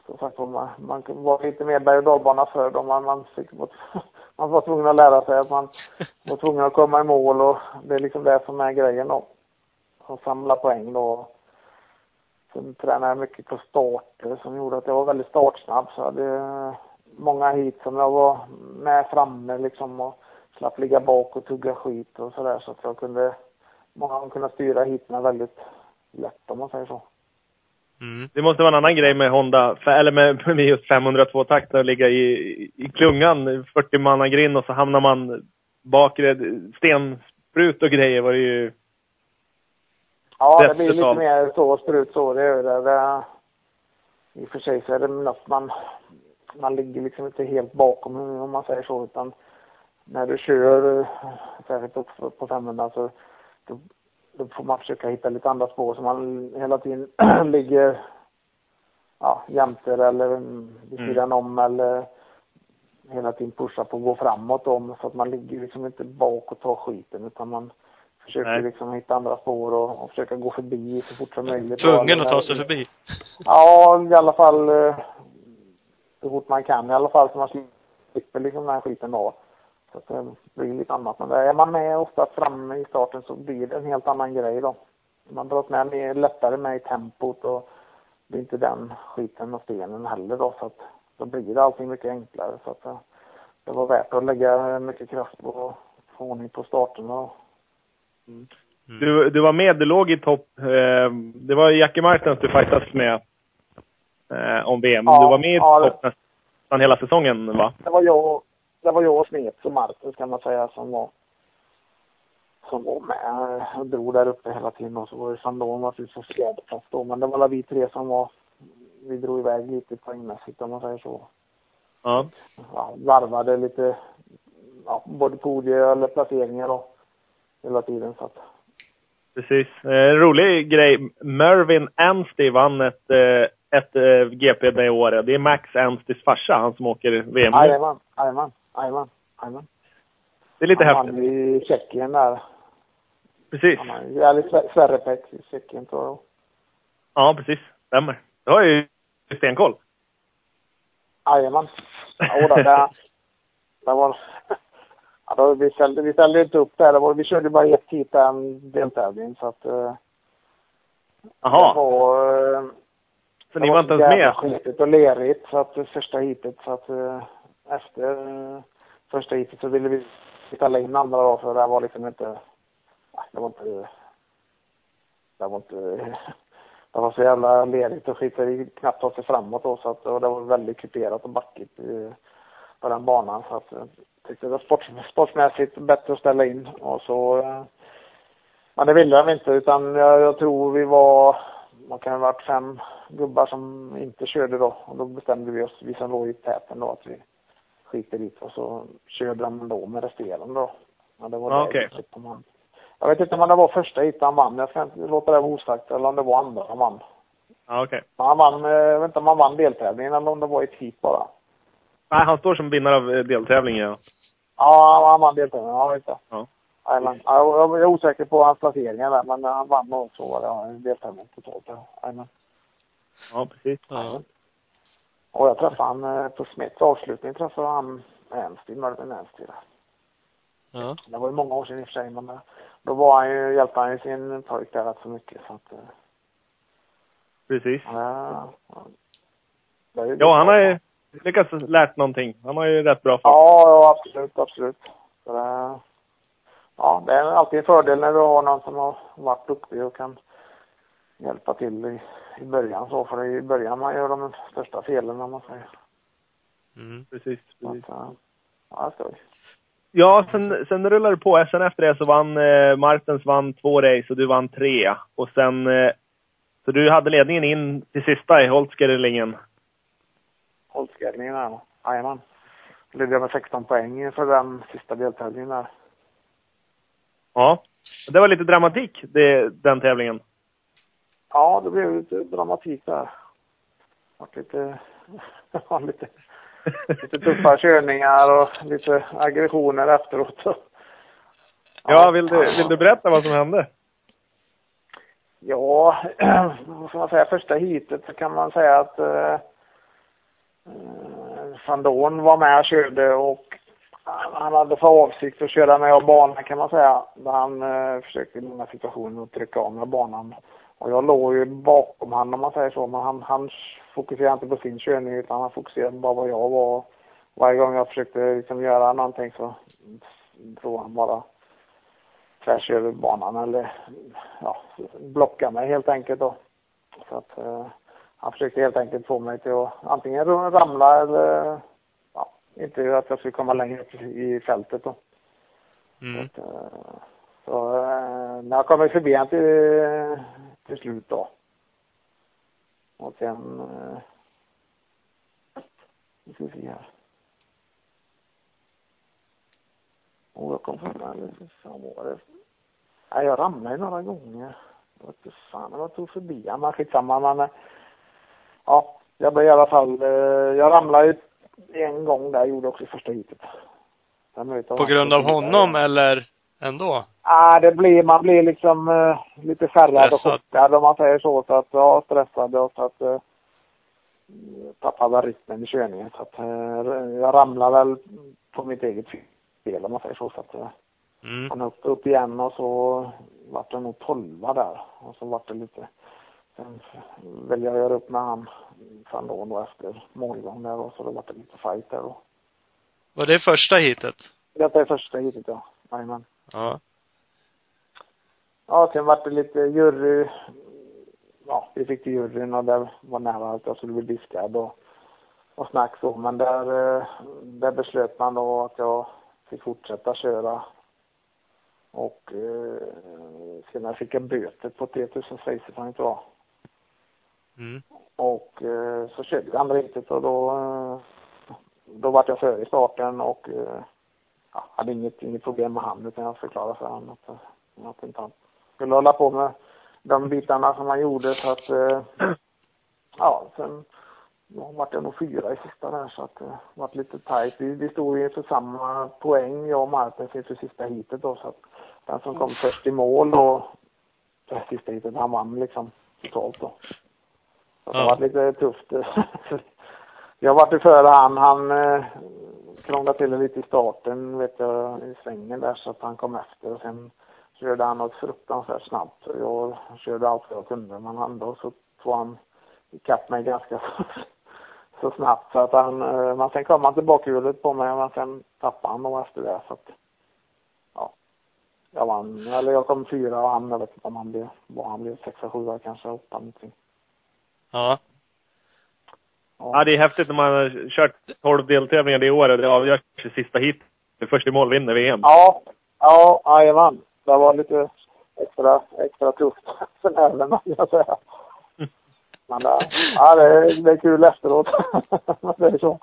som sagt man, man var lite mer berg och dalbana förr då man, man fick man var tvungen att lära sig att man var tvungen att komma i mål och det är liksom det som är grejen då. Att samla poäng då. Sen tränade jag mycket på starter som gjorde att jag var väldigt startsnabb. Så jag hade många hit som jag var med framme liksom och slapp ligga bak och tugga skit och sådär så att jag kunde, många kunna styra hiten väldigt lätt om man säger så. Mm. Det måste vara en annan grej med Honda, eller med, med just 502 takt att ligga i, i klungan, 40 manna grind och så hamnar man bakre stensprut och grejer var det ju Ja, det blir lite mer så, sprut så, det är det. det. I och för sig så är det något man, man ligger liksom inte helt bakom om man säger så, utan när du kör, särskilt upp på 500, så då, då får man försöka hitta lite andra spår så man hela tiden ligger ja, jämte eller vid mm. sidan mm. om eller hela tiden pushar på att gå framåt om så att man ligger liksom inte bak och tar skiten utan man försöker Nej. liksom hitta andra spår och, och försöka gå förbi så fort som möjligt. Tvungen att ta sig förbi? Ja, i alla fall eh, så fort man kan i alla fall så man slipper liksom den här skiten då. Så att det blir lite annat. Men är man med ofta framme i starten så blir det en helt annan grej då. Man dras med mer lättare med i tempot och det är inte den skiten och stenen heller då så att då blir det allting mycket enklare så att det var värt att lägga mycket kraft på att få ordning på starten och Mm. Du, du var med, du låg i topp. Eh, det var Jackie Martens du fightades med eh, om VM. Ja, du var med i ja, topp nästan hela säsongen, va? Det var jag, det var jag och Smets och Martens kan man säga som var som var med och drog där uppe hela tiden och så var det Sandon naturligtvis på fjärde plats då. Men det var alla vi tre som var, vi drog iväg lite poängmässigt om man säger så. Ja. ja varvade lite, ja, både podier eller placeringar och hela tiden. Så att. Precis. En eh, rolig grej. Mervyn Anstey vann ett, eh, ett eh, GP det året. Det är Max Ansteys farsa, han som åker VM. Jajamän, jajamän, jajamän. Det är lite han häftigt. Han i Tjeckien där. Precis. Eller Sverrepek i Tjeckien tror jag. Ja, precis. Stämmer. Du har ju stenkoll. Jajamän. Jodå, det, det var Ja, då, vi, ställde, vi ställde inte upp där. vi körde bara ett hit en deltävling så att... Uh, Jaha. Det var, uh, så ni var inte ens med? skitigt och lerigt så att första hitet så att efter eh, första heatet så ville vi ställa in andra då för det var liksom inte... Ah, det var inte... Det var inte... Det var så jävla lerigt och skit vi knappt ta sig framåt då så att och det var väldigt kuperat och backigt eh, på den banan så att eh, tyckte det var sport, sportsmässigt bättre att ställa in och så men det ville de inte utan jag, jag tror vi var, man kan ha varit fem gubbar som inte körde då och då bestämde vi oss, vi som låg i täten då att vi skiter dit och så körde de då med resterande då. Ja, det var okay. det man, jag vet inte om det var första hit han vann, jag ska inte låta det vara osagt, eller om det var andra han vann. Ja, okej. Okay. Han vann, eh, jag vet inte om han vann deltävlingen eller om det var ett hit bara. Nej, han står som vinnare av eh, deltävlingen, ja. Ja, han vann deltävlingen. Ja, just det. Ja. Jajamän. Jag är osäker på hans placeringar där, men han vann nog så var det. Ja, deltävling totalt. Jajamän. Ja, precis. Ja. Och jag träffade han eh, på Smets avslutning träffade han Ernsti, Mervyn Ernsti Ja. Det var ju många år sedan i och för sig, men eh, då var han ju, hjälpte han ju sin pojk där rätt så mycket så att... Precis. Ja, ja han har ju lyckats lärt någonting. Han har ju rätt bra fart. Ja, ja, absolut, absolut. Så det, ja, det är alltid en fördel när du har någon som har varit duktig och kan hjälpa till i, i början så. För det är i början man gör de största felen, om man säger. Mm, precis. precis. Att, ja, Ja, sen, sen rullade det på. Sen efter det så vann eh, Martens vann två race och du vann tre. Och sen... Eh, så du hade ledningen in till sista i Holtzgerlingen. Holtzgerlingen där. Jajamän. Ledde jag med 16 poäng för den sista deltävlingen där. Ja. Det var lite dramatik, det, den tävlingen. Ja, det blev lite dramatik där. Och lite, ja, lite, lite tuffa körningar och lite aggressioner efteråt. Ja, ja vill, du, vill du berätta vad som hände? Ja, vad ska man säga, första heatet så kan man säga att eh, van Dorn var med och körde och han hade för avsikt att köra mig av banan kan man säga. Han eh, försökte i många situationer att trycka av av banan. Och jag låg ju bakom honom om man säger så. Men han, han fokuserade inte på sin körning utan han fokuserade bara vad jag var. Varje gång jag försökte liksom göra någonting så drog han bara tvärs över banan eller ja, blocka mig helt enkelt då. Så att eh, han försökte helt enkelt få mig till att antingen ramla eller ja, inte att jag skulle komma längre upp i fältet då. Mm. Så, att, eh, så eh, när jag kommer förbi han till, till slut då. Och sen eh, nu ska vi se här. Och jag kom fram där, hur fan var det? Nej, jag ramlade några gånger. Jag vet inte fan om jag tog förbi men skitsamma. Men, eh, ja, jag blev i alla fall, eh, jag ramlade ju en gång där, gjorde också första heatet. På grund av honom där. eller ändå? Ja, det blir, man blir liksom eh, lite färgad och chockad om man säger så. Så att, ja, stressad och så att eh, tappade rytmen i körningen. Så att eh, jag ramlade väl på mitt eget fel om man säger så. så att, eh, Mm. han upp, upp igen och så vart det nog tolva där. Och så vart det lite, sen ville jag göra upp med han fan då, då efter målgång där och så då vart det lite fight där då. Var det första hitet? Detta är första hitet ja. Jajamän. Ja. Ja, sen vart det lite jury. Ja, vi fick till juryn och det var nära att jag skulle bli diskad och, och snack så. Men där, eh, där beslöt man då att jag fick fortsätta köra. Och eh, senare fick jag böter på 3000 schweizerfranc tror jag. Mm. Och eh, så körde vi andra heatet och då, eh, då vart jag före i starten och eh, ja, hade inget, inget problem med han utan jag förklarade för honom att, att inte han skulle hålla på med de bitarna som han gjorde så att eh, ja, sen ja, vart jag nog fyra i sista där så att det vart lite tajt. Vi, vi stod ju inför samma poäng, jag och Martins inför sista heatet då så att den som kom först i mål och det sista heatet, han vann liksom totalt då. Så det Ja. var lite tufft. jag var till före han, han eh, krånglade till det lite i starten vet jag, i svängen där så att han kom efter och sen körde han något fruktansvärt snabbt. Jag körde allt vad jag kunde men ändå så tog han ikapp mig ganska så snabbt så att han, eh, men sen kom han till bakhjulet på mig men sen tappade han nog efter det så att ja. Jag vann, eller jag kom fyra och han, jag vet inte om han blev, vad han blev, sexa, sjua kanske, åtta någonting. Ja. Ja, det är häftigt när man har kört 12 deltävlingar det året. Det avgörs i sista hit. Först i mål vinner VM. Ja, ja, jajamän. Det var lite extra, extra tufft för nerverna, vill jag säga. Men det, ja, det, är, det är kul efteråt. det är så.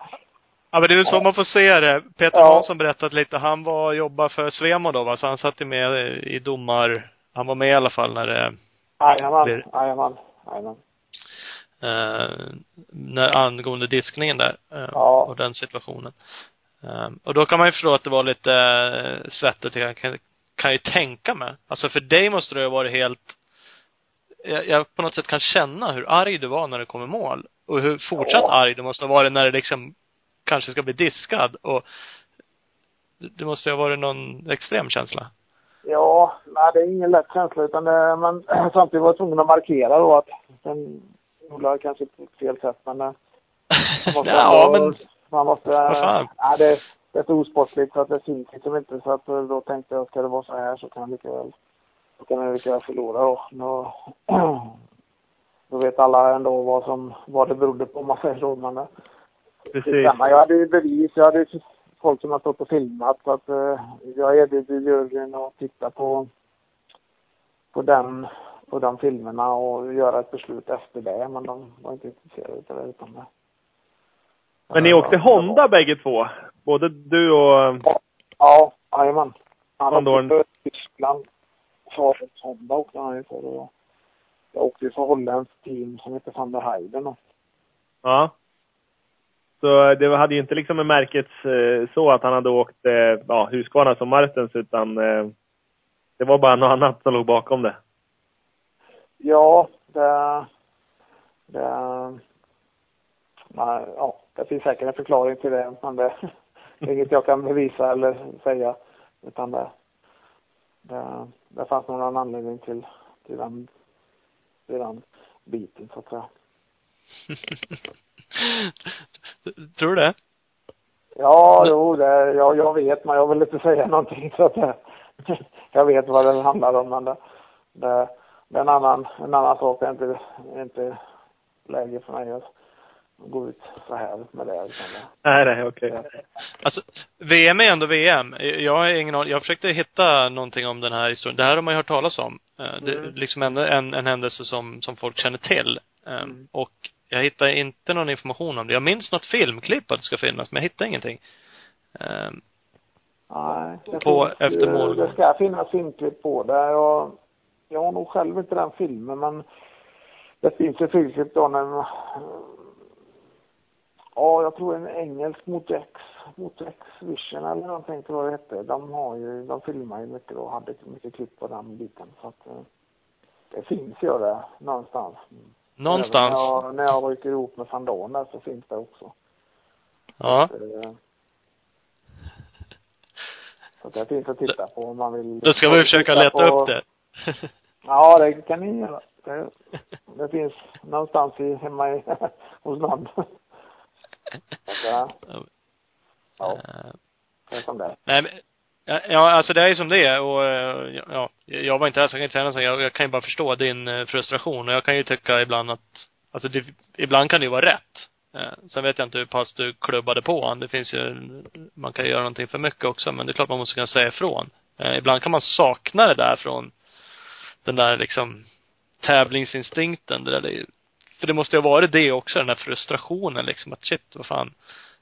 Ja men det är så man får se det. Peter Ja. Hansson berättat lite, han var jobbar för Svemo då va, så han satt ju med i domar, han var med i alla fall när det, Jajamän, jajamän, jajamän. eh, när, angående diskningen där, eh, Ja. och den situationen. Eh, och då kan man ju förstå att det var lite eh, svettigt, jag kan, kan ju tänka mig. Alltså för dig måste det ha varit helt, jag, jag på något sätt kan känna hur arg du var när det kom i mål. Och hur fortsatt Ja. arg du måste ha varit när det liksom kanske ska bli diskad och det måste ju ha varit någon extrem känsla. Ja, nej det är ingen lätt känsla utan det, men samtidigt var jag tvungen att markera då att gjorde jag kanske på fel sätt men eh, man måste ja, ändå- men man måste, Vad fan? ja det, det är så så att det syns liksom inte så att eh, då tänkte jag ska det vara så här så kan jag lika väl, då kan jag lika väl förlora då. då. Då vet alla ändå vad som, vad det berodde på om man säger så men eh, Precis. Jag hade ju bevis. Jag hade ju folk som har stått och filmat. Så att eh, jag erbjöd ju juryn att titta på, på den på de filmerna och göra ett beslut efter det. Men de var inte intresserade av det. Utan det. Men ni åkte Honda bägge två? Både du och... Ja, jajamän. Han åkte för Tyskland. Försvarets Honda åkte han ju för. Och jag åkte ju för holländskt team som heter van der Heijden. och- Ja. Så det hade ju inte liksom med märket eh, så att han hade åkt eh, ja, Husqvarna som Martens utan eh, det var bara något annat som låg bakom det. Ja, det... det nej, ja, det finns säkert en förklaring till det. Men det inget jag kan bevisa eller säga. Utan det, det, det fanns någon anledning till, till den, till den biten så att säga. Tror du det? Ja, jo, det, ja, jag vet, men jag vill inte säga någonting så att det, jag vet vad det handlar om, men det, det, det är en annan, en annan sak. Det är inte, inte läge för mig att gå ut så här med det. Nej, nej, okej. det, Alltså, VM är ändå VM. Jag har ingen aning. Jag försökte hitta någonting om den här historien. Det här har man ju hört talas om. Eh, Det är Mm. liksom en, en, en händelse som, som folk känner till. Eh, Mm. Och jag hittar inte någon information om det. Jag minns något filmklipp att det ska finnas, men jag hittar ingenting. Eh, nej, det På finns efter målgång. Det ska finnas filmklipp på det. Jag, jag har nog själv inte den filmen, men det finns ett filmklipp då när Ja, jag tror en engelsk mot X, mot X Vision eller någonting tror jag det hette. De har ju, de filmar ju mycket och hade mycket klipp på den biten. Så att eh, det finns ju det någonstans. Någonstans. Även När jag, när jag rycker ihop med Sandon där så finns det också. Ja. Eh, Så det finns att titta på om man vill. Då ska vi försöka leta på- upp det. Ja, det kan ni göra. Det, det finns någonstans i, hemma i, hos någon. Så att, eh, ja, Eh, det är som det. Nej, men, ja, ja, alltså det är som det är och eh, ja, jag var inte där så jag kan inte säga någonting. Jag, jag kan ju bara förstå din eh, frustration och jag kan ju tycka ibland att, alltså det, ibland kan det ju vara rätt. Eh, Sen vet jag inte hur pass du klubbade på han. Det finns ju, man kan ju göra någonting för mycket också, men det är klart man måste kunna säga ifrån. Ibland kan man sakna det där från den där liksom tävlingsinstinkten. Det där, för det måste ju ha varit det också, den där frustrationen liksom. Att shit, vad fan.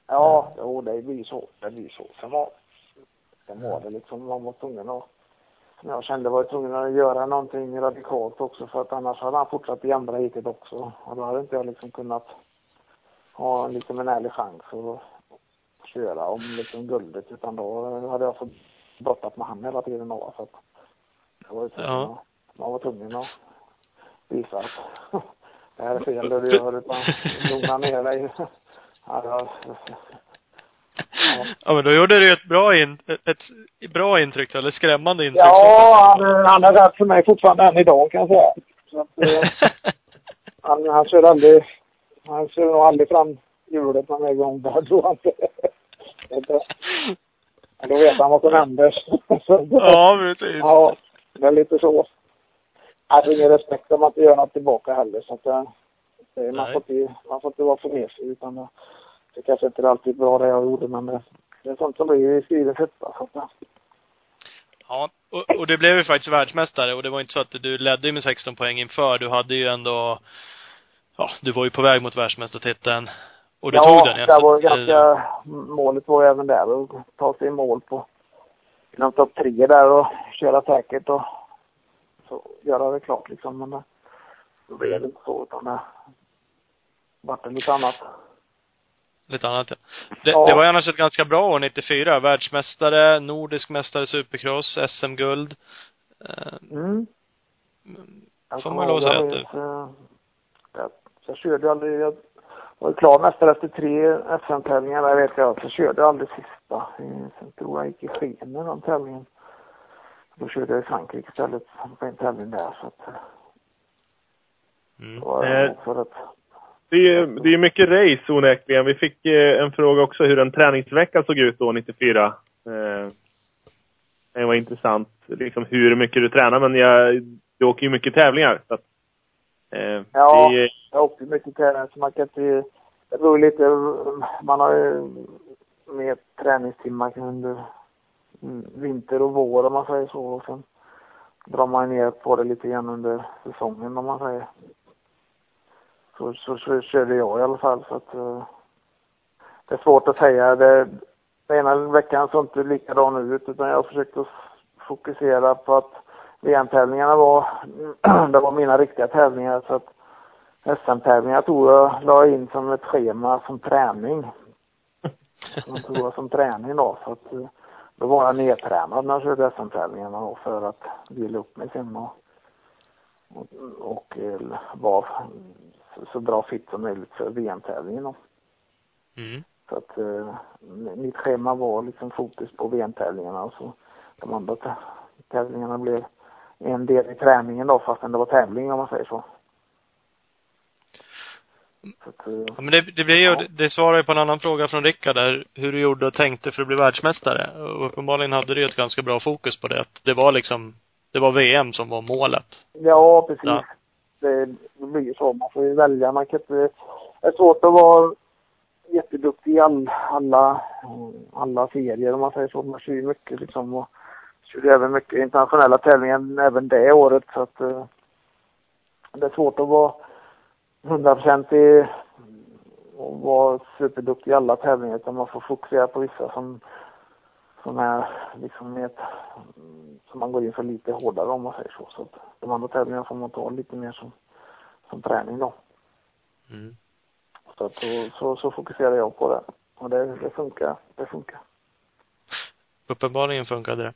Ja, jo, det blir så. Det blir så. Sen var, sen var det liksom, man var tvungen att, som jag kände var jag tvungen att göra någonting radikalt också för att annars hade han fortsatt i andra heatet också. Och då hade inte jag liksom kunnat ha liksom en ärlig chans att köra om liksom guldet utan då hade jag fått brottas med han hela tiden då. Så att det var ju Ja. man var tvungen att visa att det här är fel det du gör utan lugna ner dig. Ja, men då gjorde du ju ett bra in, ett, bra intryck, eller skrämmande intryck. Ja, han, han är rädd för mig fortfarande än idag kan jag säga. Så att, eh, han, han kör aldrig, han kör nog aldrig fram hjulet någon mer gång. Där tror jag inte. Men då vet han vad som händer. Ja, precis. ja, det är lite så. Jag har ingen respekt om man inte gör något tillbaka heller. Så att, eh, det, man, Nej. får inte, man får inte vara för mesig utan det, det kanske inte alltid bra det jag gjorde men det, det är sånt som blir i skrivens hetta. Så att, eh, Ja, och, och det blev ju faktiskt världsmästare och det var inte så att du ledde med 16 poäng inför. Du hade ju ändå, ja, du var ju på väg mot världsmästartiteln. Och du ja, tog den det var ganska, målet var ju även där att ta sig i mål på inom topp tre där och köra säkert och så göra det klart liksom. Men det, då blev det inte så utan det vart det lite annat. Lite annat ja. Det, Ja. det var ju annars ett ganska bra år 94. Världsmästare, nordisk mästare supercross, SM-guld. Eh, Mm. Får kommer man lov att säga jag att minns, eh, Jag, jag körde aldrig, jag var klar mästare efter tre SM-tävlingar där vet jag. Så körde jag aldrig sista. Eh, Sen tror jag gick i skenen den tävlingen. Då körde jag i Frankrike istället på en tävling där så att eh, mm. var Eh, för att Det är ju det är mycket race onekligen. Vi fick eh, en fråga också hur en träningsvecka såg ut då 94. Eh, det var intressant liksom hur mycket du tränar men jag, du åker ju mycket tävlingar. Så att, eh, Ja. det Jag åkte mycket träning så man kan inte, det beror lite, man har ju mer träningstimmar under vinter och vår om man säger så. Och sen drar man ner på det lite grann under säsongen om man säger. Så, så, så körde jag i alla fall så att eh, det är svårt att säga. Det, den ena veckan såg inte likadan ut utan jag försökte fokusera på att VM-tävlingarna var, det var mina riktiga tävlingar så att SM-tävlingar tror jag la in som ett schema som träning. Som tror jag som träning då. Så att eh, då var jag nedtränad när jag körde SM-tävlingarna då för att vila upp mig sen och, och, och eh, vara så, så bra fit som möjligt för VM-tävlingen. Mm. Så att eh, mitt schema var liksom fokus på VM-tävlingarna och så de andra tävlingarna blev en del i träningen då fastän det var tävling om man säger så. Att, eh, ja, men det, det blir ju, ja. det svarar ju på en annan fråga från Rickard där, hur du gjorde och tänkte för att bli världsmästare. Och uppenbarligen hade du ju ett ganska bra fokus på det. Att det var liksom, det var VM som var målet. Ja, precis. Ja. Det, det blir ju så. Man får ju välja. Man kan inte, det är svårt att vara jätteduktig i all, alla, alla serier om man säger så. Man kör ju mycket liksom och körde även mycket internationella tävlingar även det året så att uh, det är svårt att vara hundraprocentig och vara superduktig i alla tävlingar utan man får fokusera på vissa som som är liksom ett, som man går in för lite hårdare om man säger så. Så att de andra tävlingarna får man ta lite mer som, som träning då. Mm. Så, att, så, så, så fokuserar jag på det. Och det, det funkar. Det funkar. Uppenbarligen funkade det.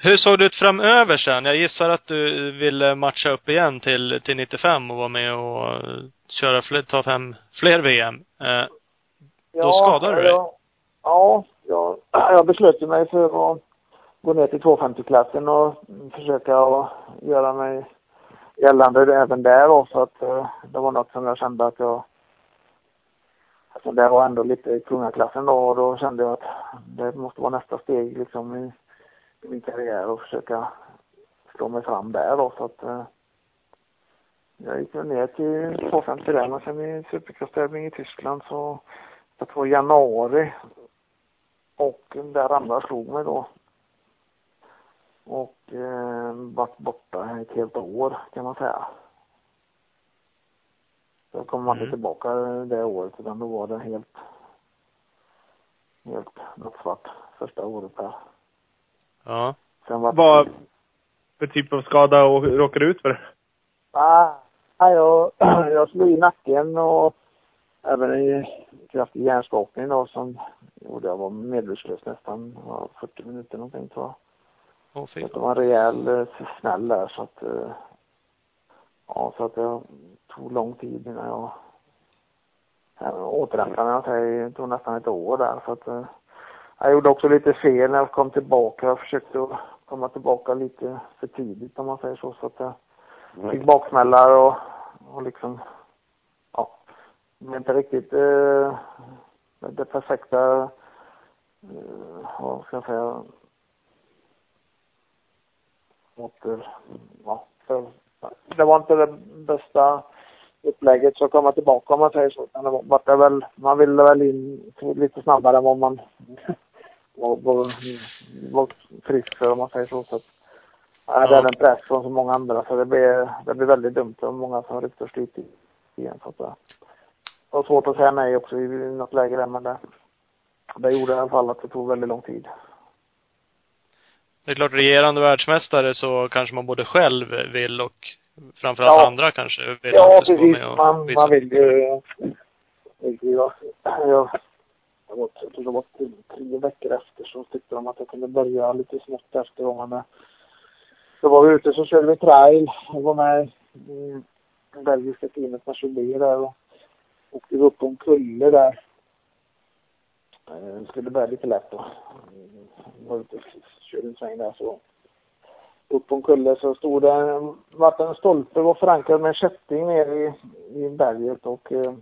Hur såg det ut framöver sen? Jag gissar att du ville matcha upp igen till, till 95 och vara med och köra fler, ta fem fler VM. Eh, ja, då skadade du dig. Ja, ja jag, jag beslöt mig för att gå ner till 250-klassen och försöka att göra mig gällande även där då, så att eh, det var något som jag kände att jag Alltså det var ändå lite i kungaklassen då och då kände jag att det måste vara nästa steg liksom i min karriär och försöka slå mig fram där då så att eh, jag gick ner till 250 där och sen i supercross-tävling i Tyskland så jag tror januari och där ramlade slog mig då och eh, varit borta ett helt år kan man säga. Så kom man inte mm. tillbaka det året utan då var det helt, helt nattsvart första året där. Ja. Sen var Vad för typ av skada och råkade du ut för? Ah, jag, jag slog i nacken och även i kraftig hjärnskakning då som gjorde jag var medvetslös nästan ja, 40 minuter någonting tror jag. Oh, fy. det var en rejäl eh, smäll där så att eh, ja så att jag tog lång tid innan jag, jag återhämtade mig. Det tog nästan ett år där så att eh, jag gjorde också lite fel när jag kom tillbaka. Jag försökte komma tillbaka lite för tidigt om man säger så. Så att jag fick baksmällar och, och liksom, ja, det inte riktigt eh, det perfekta, eh, vad ska jag säga, åter, ja, det var inte det bästa upplägget så komma tillbaka om man säger så. Utan det var, väl, man ville väl in lite snabbare än vad man var, var, var frisk för om man säger så. så att, ja. Det är en press från så många andra så det blir, det blir väldigt dumt och många som ryckte och slitit igen. Så att, det var svårt att säga nej också i något läge där men det, det gjorde i alla fall att det tog väldigt lång tid. Det är klart, regerande världsmästare så kanske man både själv vill och framförallt ja. andra kanske vill Ja, precis. Man, man vill ju, vill ju, jag, jag, jag tror det var tre veckor efter så tyckte de att jag kunde börja lite smått efter gången. Så var vi ute så körde vi trail. Jag var med i belgiska teamet med Chauvet där och åkte upp på en kulle där. Jag skulle börja lite lätt då. Mm, var ute och körde en sväng där så upp på en kulle så stod det, en stolpe var förankrad med en kätting ner i, i berget och eh,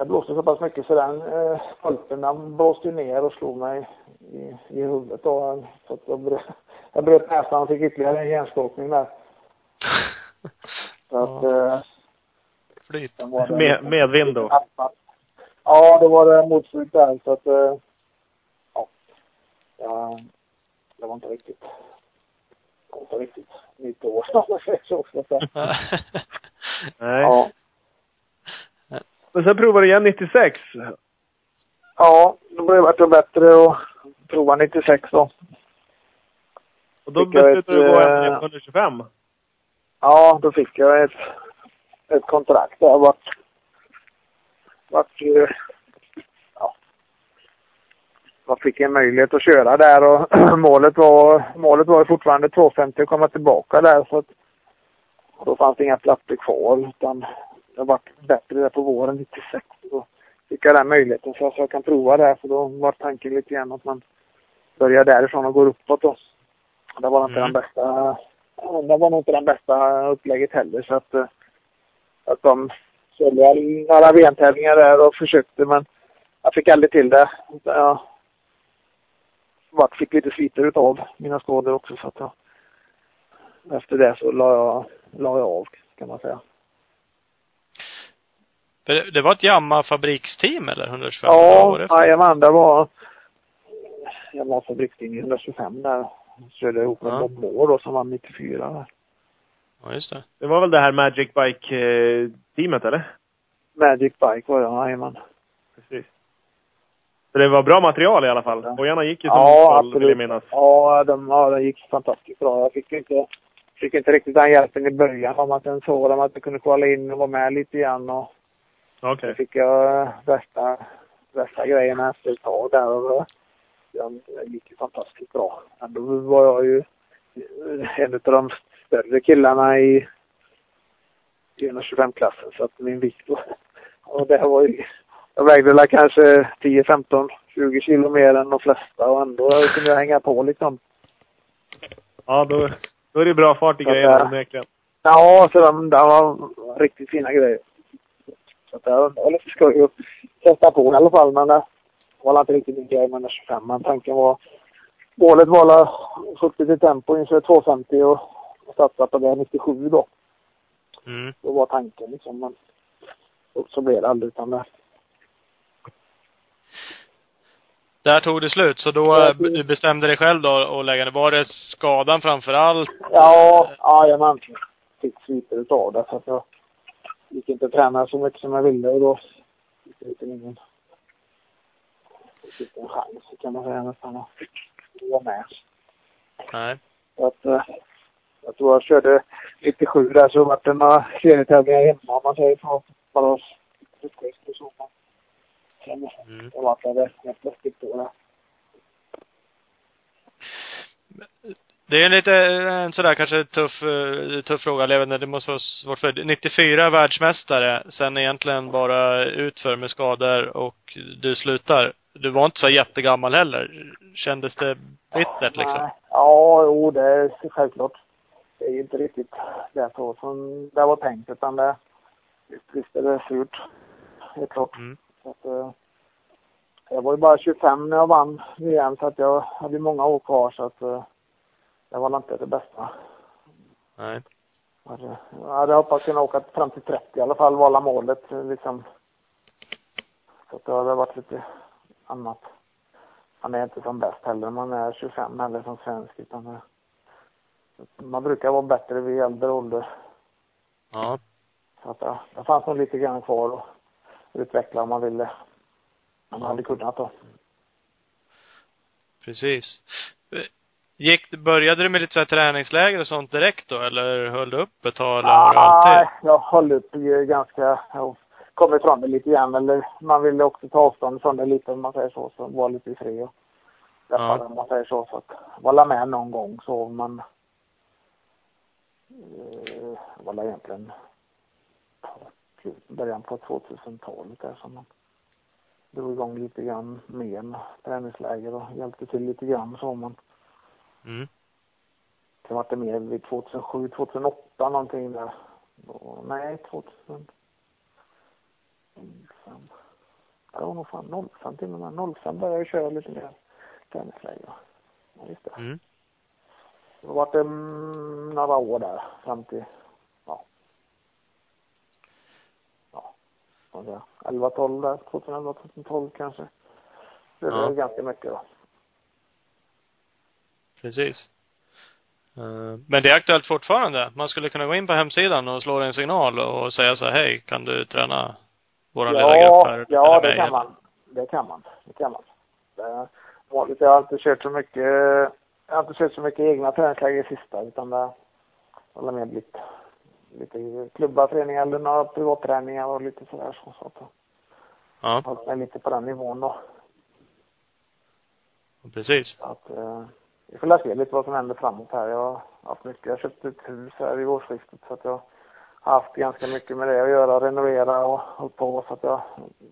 det blåste så pass mycket så den eh, den blåste ner och slog mig i, i huvudet då. Så att jag, bröt, jag bröt näsan och fick ytterligare en hjärnskakning där. Så att... Eh, Flyt. Med, medvind då? Ja, det var det motflyt där så att eh, ja. ja. Det var inte riktigt inte riktigt mitt år om man säger så. Nej. Ja. Men sen provade du igen 96? Ja, då blev det bättre att prova 96 då. Och då beslutade du att gå hem 125? Ja, då fick jag ett, ett kontrakt där. Vart, vart jag fick en möjlighet att köra där och målet var, målet var fortfarande 250 att komma tillbaka där så att då fanns det inga platser kvar utan det var bättre där på våren 96. Då fick jag den möjligheten så jag kan prova det. För då var tanken lite grann att man börjar därifrån och går uppåt då. Det var inte Mm. den bästa, det var nog inte den bästa upplägget heller så att, eh, att de körde några VM-tävlingar där och försökte men jag fick aldrig till det. Jag vart fick lite sviter utav mina skador också så att jag, efter det så la jag, la jag av kan man säga. För det, det var ett Yamaha-fabriksteam eller? 125 Ja, år efter? jajamän, det var jag var fabrikslinje 125 där. Körde ihop med Ja. Bob Moore då som vann 94 där. Ja, just det. Det var väl det här Magic Bike-teamet, eller? Magic Bike var det, jajamän. Precis. Så det var bra material i alla fall. Ja. Hojarna gick ju som Ja, såld, vill jag minnas. Ja, de, ja, det gick fantastiskt bra. Jag fick inte, fick inte riktigt den hjälpen i början om att den såg dem att jag kunde kvala in och vara med lite grann och Okej. så fick jag värsta, värsta grejerna efter ett tag där och då- det gick ju fantastiskt bra. Ändå var jag ju en av de större killarna i, i 125-klassen så att min vikt var, och det var ju, jag vägde väl kanske 10, 15, 20 kilo mer än de flesta och ändå kunde jag hänga på liksom. Ja, då, då är det bra fart i grejerna onekligen. Ja, så de, de var riktigt fina grejer. Så att det var lite skoj att testa på i alla fall. Men det var inte riktigt min grej med den 25. Men tanken var... Målet var la 70 till tempo inför 250 och, och satsa på det 97 då. Mm. Det var tanken liksom. Men och så blev det aldrig utan det. Där tog det slut, så då, eh, du bestämde dig själv då att lägga ner. Var det skadan framför allt? Ja, jajamän. Fick sviter utav det så att jag gick inte att träna så mycket som jag ville och då fick jag inte ingen fick en chans kan man säga nästan att vara med. Nej. Så att, eh, jag tror jag körde 97 där så vart det några serietävlingar hemma om man säger så. Bara frukost och så. Sen Mm. jag vart det rätt läskigt då. Det är lite, en sådär kanske tuff, eh, tuff fråga. Jag vet inte, det måste vara svårt för 94 världsmästare, sen egentligen bara utför med skador och du slutar. Du var inte så jättegammal heller. Kändes det bittert liksom? Nej. Ja, jo det är självklart. Det är ju inte riktigt det så som det var tänkt utan det, visst är det surt. Är klart. Mm. Så att, eh, jag var ju bara 25 när jag vann VM så att jag hade många år kvar så att eh, det var inte det bästa. Nej. Jag hade hoppats kunna åka fram till 30 i alla fall, var målet eh, liksom. Så att det hade varit lite annat. Man är inte som bäst heller, man är 25 heller som svensk utan eh, man brukar vara bättre vid äldre ålder. Ja. Så att ja, det fanns nog lite grann kvar att utveckla om man ville. Om man Ja. hade kunnat då. Precis. Gick, började du med lite så här träningsläger och sånt direkt då, eller höll du upp ett tag, eller har du alltid? Nej, jag höll upp ju ganska, jag kom ifrån det lite grann eller man ville också ta avstånd från det lite om man säger så, så var lite fri och släppa Ja. om man säger så. Så att var la med någon gång så man eh, var egentligen ja, början på 2000-talet där som man drog igång lite grann mer med träningsläger och hjälpte till lite grann så man Mm. Sen var det mer vid 2007, 2008 någonting där. Då, nej, 2005. Ja, det var nog fan 05 till och med. 05 började jag köra lite mer tennisläger. Ja, just det. Mm. Då var det mm, några år där fram till, ja. Ja, vad säger jag, 11, 12 där. 2011, 2012 kanske. Det var Ja. ganska mycket då. Precis. Eh, Men det är aktuellt fortfarande. Man skulle kunna gå in på hemsidan och slå en signal och säga så här, hej, kan du träna våran lilla grupp här? Ja, det mig? kan man. Det kan man. Det kan man. Det vanligt. Jag har inte kört så mycket, jag har inte kört så mycket egna träningsläger i sista utan det har mer blivit lite klubbar, föreningar eller några privatträningar och lite sådär så. så att Ja, jag har lite på den nivån då. precis. Så att, eh, vi får se lite vad som händer framåt här. Jag har haft mycket, jag har köpt ett hus här i årsskiftet så att jag haft ganska mycket med det att göra, renovera och hållit på så att jag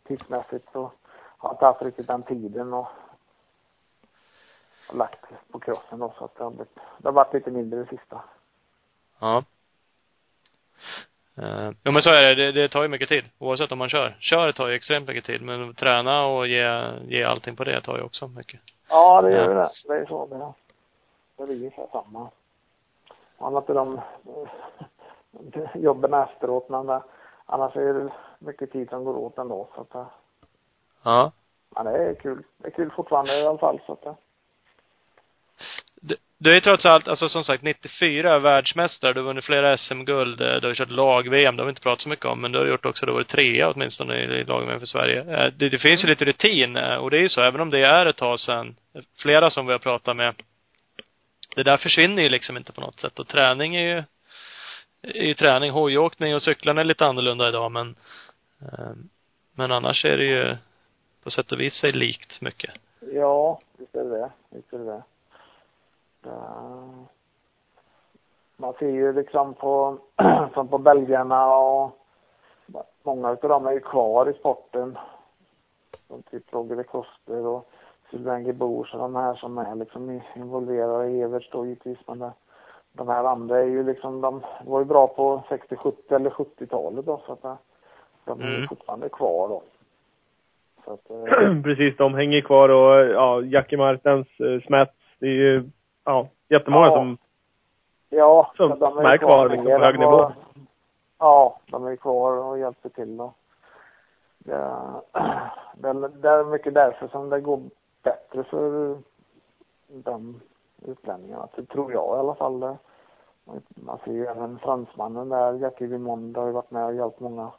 tidsmässigt så har inte haft riktigt den tiden och, och lagt på crossen då så att det har, blivit, det har varit lite mindre det sista. Ja. Uh, jo men så är det. det. Det tar ju mycket tid. Oavsett om man kör. Kör tar ju extremt mycket tid. Men träna och ge, ge allting på det tar ju också mycket. Ja, det gör ju det. Det är så det Det blir ungefär samma. Man har inte de jobben efteråt men det, annars är det mycket tid som går åt ändå så att det, Ja. ja det är kul. Det är kul fortfarande i alla fall så att det, Du, du är trots allt, alltså som sagt 94 världsmästare. Du har vunnit flera SM-guld. eh, Du har kört lag-VM. Det har vi inte pratat så mycket om. Men du har gjort också, du har varit trea åtminstone i, lag-VM för Sverige. Eh, Det, det finns ju lite rutin. eh, Och det är ju så, även om det är ett tag sedan. Flera som vi har pratat med. Det där försvinner ju liksom inte på något sätt. Och träning är ju, är ju träning. Hojåkning och cyklarna är lite annorlunda idag men, eh, men annars är det ju på sätt och vis sig likt mycket. ja, visst är det det. Visst är det det. Man ser ju liksom på, som på belgarna och många utav dem är ju kvar i sporten. Som typ Roger de Koster och Sylvain Gebors och de här som är liksom involverade i Everts då givetvis. Men det, de här andra är ju liksom, de var ju bra på 60, 70 eller 70-talet då så att det, de är Mm. fortfarande kvar då. Att, eh, Precis, de hänger kvar och ja, Jackie Martens, Smets, det är ju ja, jättemånga Ja. som Ja, Som- de som är kvar liksom på hög nivå. Ja, de är kvar och hjälper till och det, det, är- det är mycket därför som det går bättre för de utlänningarna. Det tror jag i alla fall. Man ser ju även fransmannen där, Jackie Vimond har ju varit med och hjälpt många.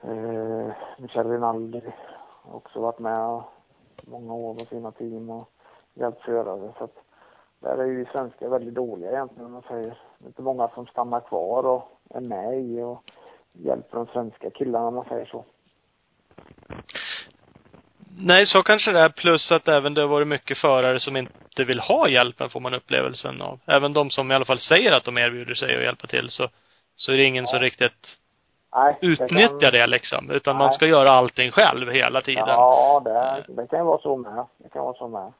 Eh, Michel Rinaldi har också varit med många år med sina team och hjälpt förare. Så att där är ju svenskar väldigt dåliga egentligen om man säger. Det är inte många som stannar kvar och är med i och hjälper de svenska killarna om man säger så. Nej, så kanske det är. Plus att även det har varit mycket förare som inte vill ha hjälpen, får man upplevelsen av. Även de som i alla fall säger att de erbjuder sig att hjälpa till, så, så är det ingen som riktigt Nej, det utnyttjar kan- det liksom. Utan man Nej. ska göra allting själv hela tiden. Ja, det, det kan vara så med. Det kan vara så med.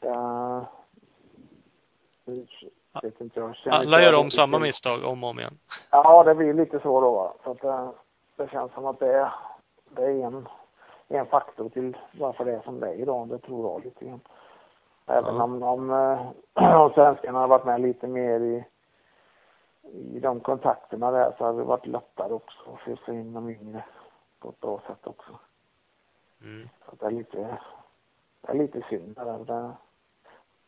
Det, det Alla gör om samma misstag om och om igen. Ja, det blir lite så då. va. Så att det, det känns som att det, det är en, en faktor till varför det är som det är idag. Det tror jag lite grann. Även Ja. om, om, eh, om svenskarna har varit med lite mer i, i de kontakterna där så hade det varit lättare också att fösa in de yngre på ett bra sätt också. Mm. Så det är lite, det är lite synd där. Det,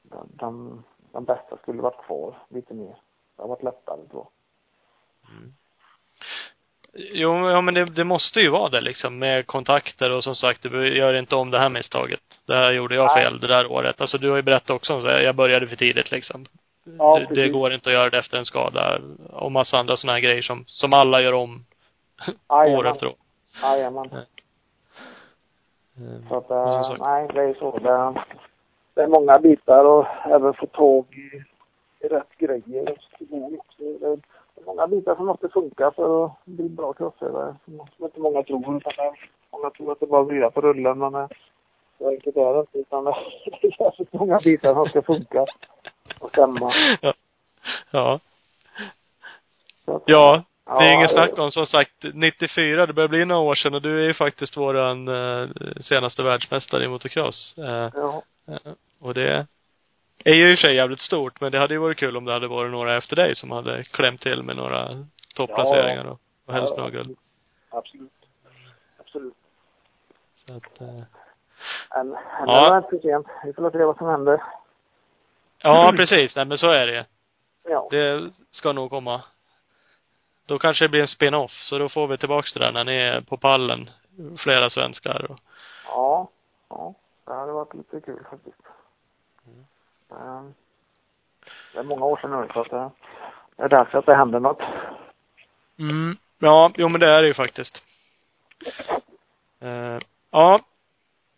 de, de, de bästa skulle varit kvar lite mer. Det har varit lättare då. Jo, ja, men det, det måste ju vara det liksom, med kontakter och som sagt, du gör inte om det här misstaget. Det här gjorde jag Nej. fel det där året. Alltså du har ju berättat också om så här, jag började för tidigt liksom. Ja, det, det går inte att göra det efter en skada. Och massa andra sådana här grejer som, som alla gör om Jajamän. år efter år. Jajamän. Eh, Så att, och som äh, nej, det är så. Det, det är många bitar och även få tag i, i rätt grejer. Det många bitar som måste funka för att bli bra crossförare. Som inte många tror. Utan det, många tror att det bara blir på rullen men eh, så enkelt är det inte. Utan det, är jävligt många bitar som ska funka och stämma. ja. Ja. Att, Ja, det är Ja, inget snack om. Som sagt, 94, det börjar bli några år sedan och du är ju faktiskt våran eh, senaste världsmästare i motocross. Eh, Ja, eh, och det är ju i och för sig jävligt stort, men det hade ju varit kul om det hade varit några efter dig som hade klämt till med några topplaceringar och, och helst Ja, några guld. absolut. Absolut. Så att, eh, än Ja. är det inte för sent. Vi får se vad som händer. ja, precis. Nej, men så är det Ja. Det ska nog komma. Då kanske det blir en spin-off, så då får vi tillbaks det där när ni är på pallen. Flera svenskar och, Ja, ja. Det hade varit lite kul faktiskt. Mm. Det är många år sedan nu så att det det är dags att det händer något. Mm. Ja, jo men det är det ju faktiskt. Eh, ja.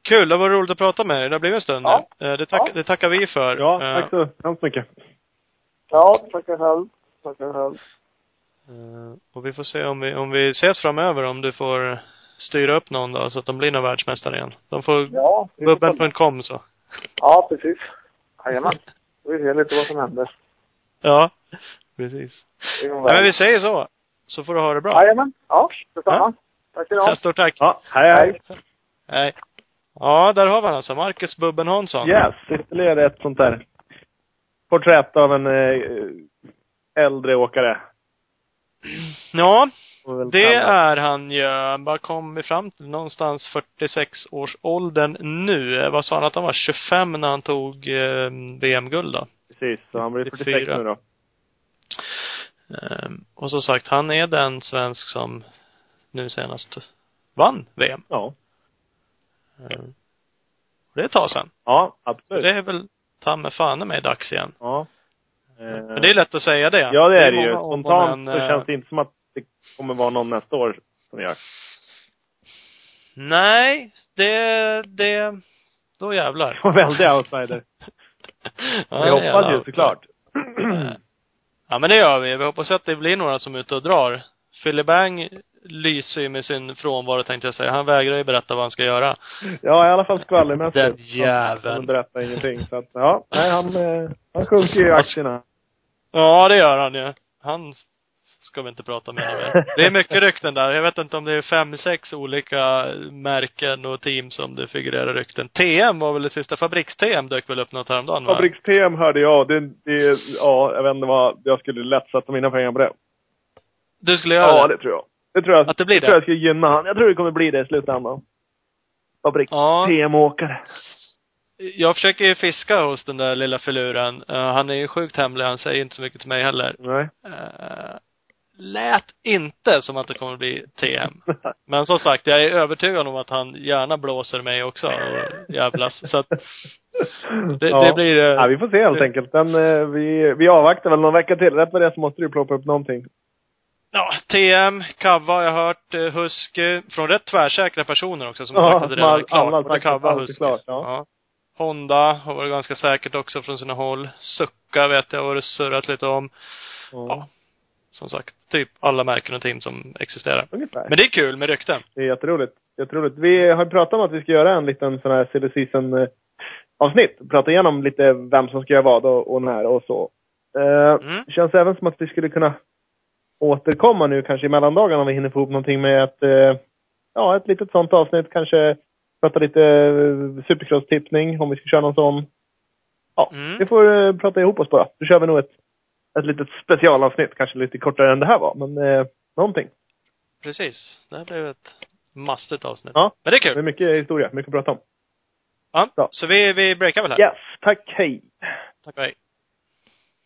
Kul, det var roligt att prata med dig. Det har blivit en stund Ja. nu. Eh, det, tack, Ja. det tackar vi för. Ja, Eh, tack så hemskt mycket. Ja, tackar själv. Tackar själv. Eh, och vi får se om vi, om vi ses framöver, om du får styra upp någon då, så att de blir någon världsmästare igen. De får Ja. Bubben.com så. Ja, precis. Jajamän. Vi ser lite vad som händer. Ja, precis. Ja, men vi säger så. Så får du ha det bra. Jajamän. Ja, detsamma. Ja. Tack ska ni ha. Stort tack. Ja, hej hej. Hej. Ja, där har vi han alltså. Marcus Bubben Hansson. Yes, ytterligare ett sånt där porträtt av en eh, äldre åkare. Ja, Får det är han ju. Vad kom vi fram till? Någonstans 46 års åldern nu. Vad sa han att han var? 25 när han tog eh, VM-guld då? Precis, så han blir 46 44. nu då. Ehm, och som sagt, han är den svensk som nu senast vann VM. Ja. Ehm, det är ett tag sedan. Ja, Så absolut. det är väl ta med fan med dags igen. Ja. Eh, Men det är lätt att säga det. Ja, det är det ju. Spontant men, så eh, känns det inte som att kommer vara någon nästa år som gör. Nej, det, det, då jävlar. Och väldigt outsider. Ja, det hoppas ju såklart. Ja men det gör vi. Vi hoppas att det blir några som är ute och drar. Philly Bang lyser ju med sin frånvaro tänkte jag säga. Han vägrar ju berätta vad han ska göra. Ja, i alla fall skvallermässigt. Den jäveln. Han berättar ingenting. Så att, ja, nej, han, eh, han sjunker ju i aktierna. Ja, det gör han ju. Han ska vi inte prata med nu. Det är mycket rykten där. Jag vet inte om det är fem, sex olika märken och team som det figurerar rykten. TM var väl det sista. Fabriks-TM dök väl upp något häromdagen? Fabriks-TM hörde jag. Det, det, ja, jag vet inte vad, jag skulle lätt sätta mina pengar på det. Du skulle göra Ja, det? det tror jag. Det tror jag. Att det blir det? det? tror jag skulle gynna han. Jag tror det kommer bli det i slutändan. Ja. Fabriks-TM-åkare. Jag försöker ju fiska hos den där lilla filuren. Uh, han är ju sjukt hemlig. Han säger inte så mycket till mig heller. Nej. Uh, lät inte som att det kommer bli TM. Men som sagt, jag är övertygad om att han gärna blåser mig också och jävlas. Så att det, ja. det blir... eh, Ja, vi får se helt det- enkelt. Men eh, vi, vi avvaktar väl någon vecka till. Rätt vad det så måste du ploppa upp någonting. Ja, TM, Kava har jag hört, eh, Husky, från rätt tvärsäkra personer också som har Ja, sagt att det redan är klart. Både att Kava och Husky. klart, ja. Honda har varit ganska säkert också från sina håll. Succa vet jag har det surrat lite om. Ja. Som sagt, typ alla märken och team som existerar. Ungefär. Men det är kul med rykten. Det är jätteroligt. Jätteroligt. Vi har pratat om att vi ska göra en liten sån här silly season eh, avsnitt. Prata igenom lite vem som ska göra vad och, och när och så. Eh, Mm. Känns även som att vi skulle kunna återkomma nu kanske i mellandagarna om vi hinner få ihop någonting med ett, eh, ja, ett litet sånt avsnitt. Kanske prata lite eh, supercross-tippning om vi ska köra någon sån. Ja, Mm. vi får eh, prata ihop oss bara. Då kör vi nog ett, ett litet specialavsnitt. Kanske lite kortare än det här var, men eh, någonting. Precis. Det här blev ett mastigt avsnitt. Ja. Men det är Det är kul. mycket historia, mycket att prata om. Ja. Ja. Så vi, vi breakar väl här. Yes, tack, hej! Tack och hej.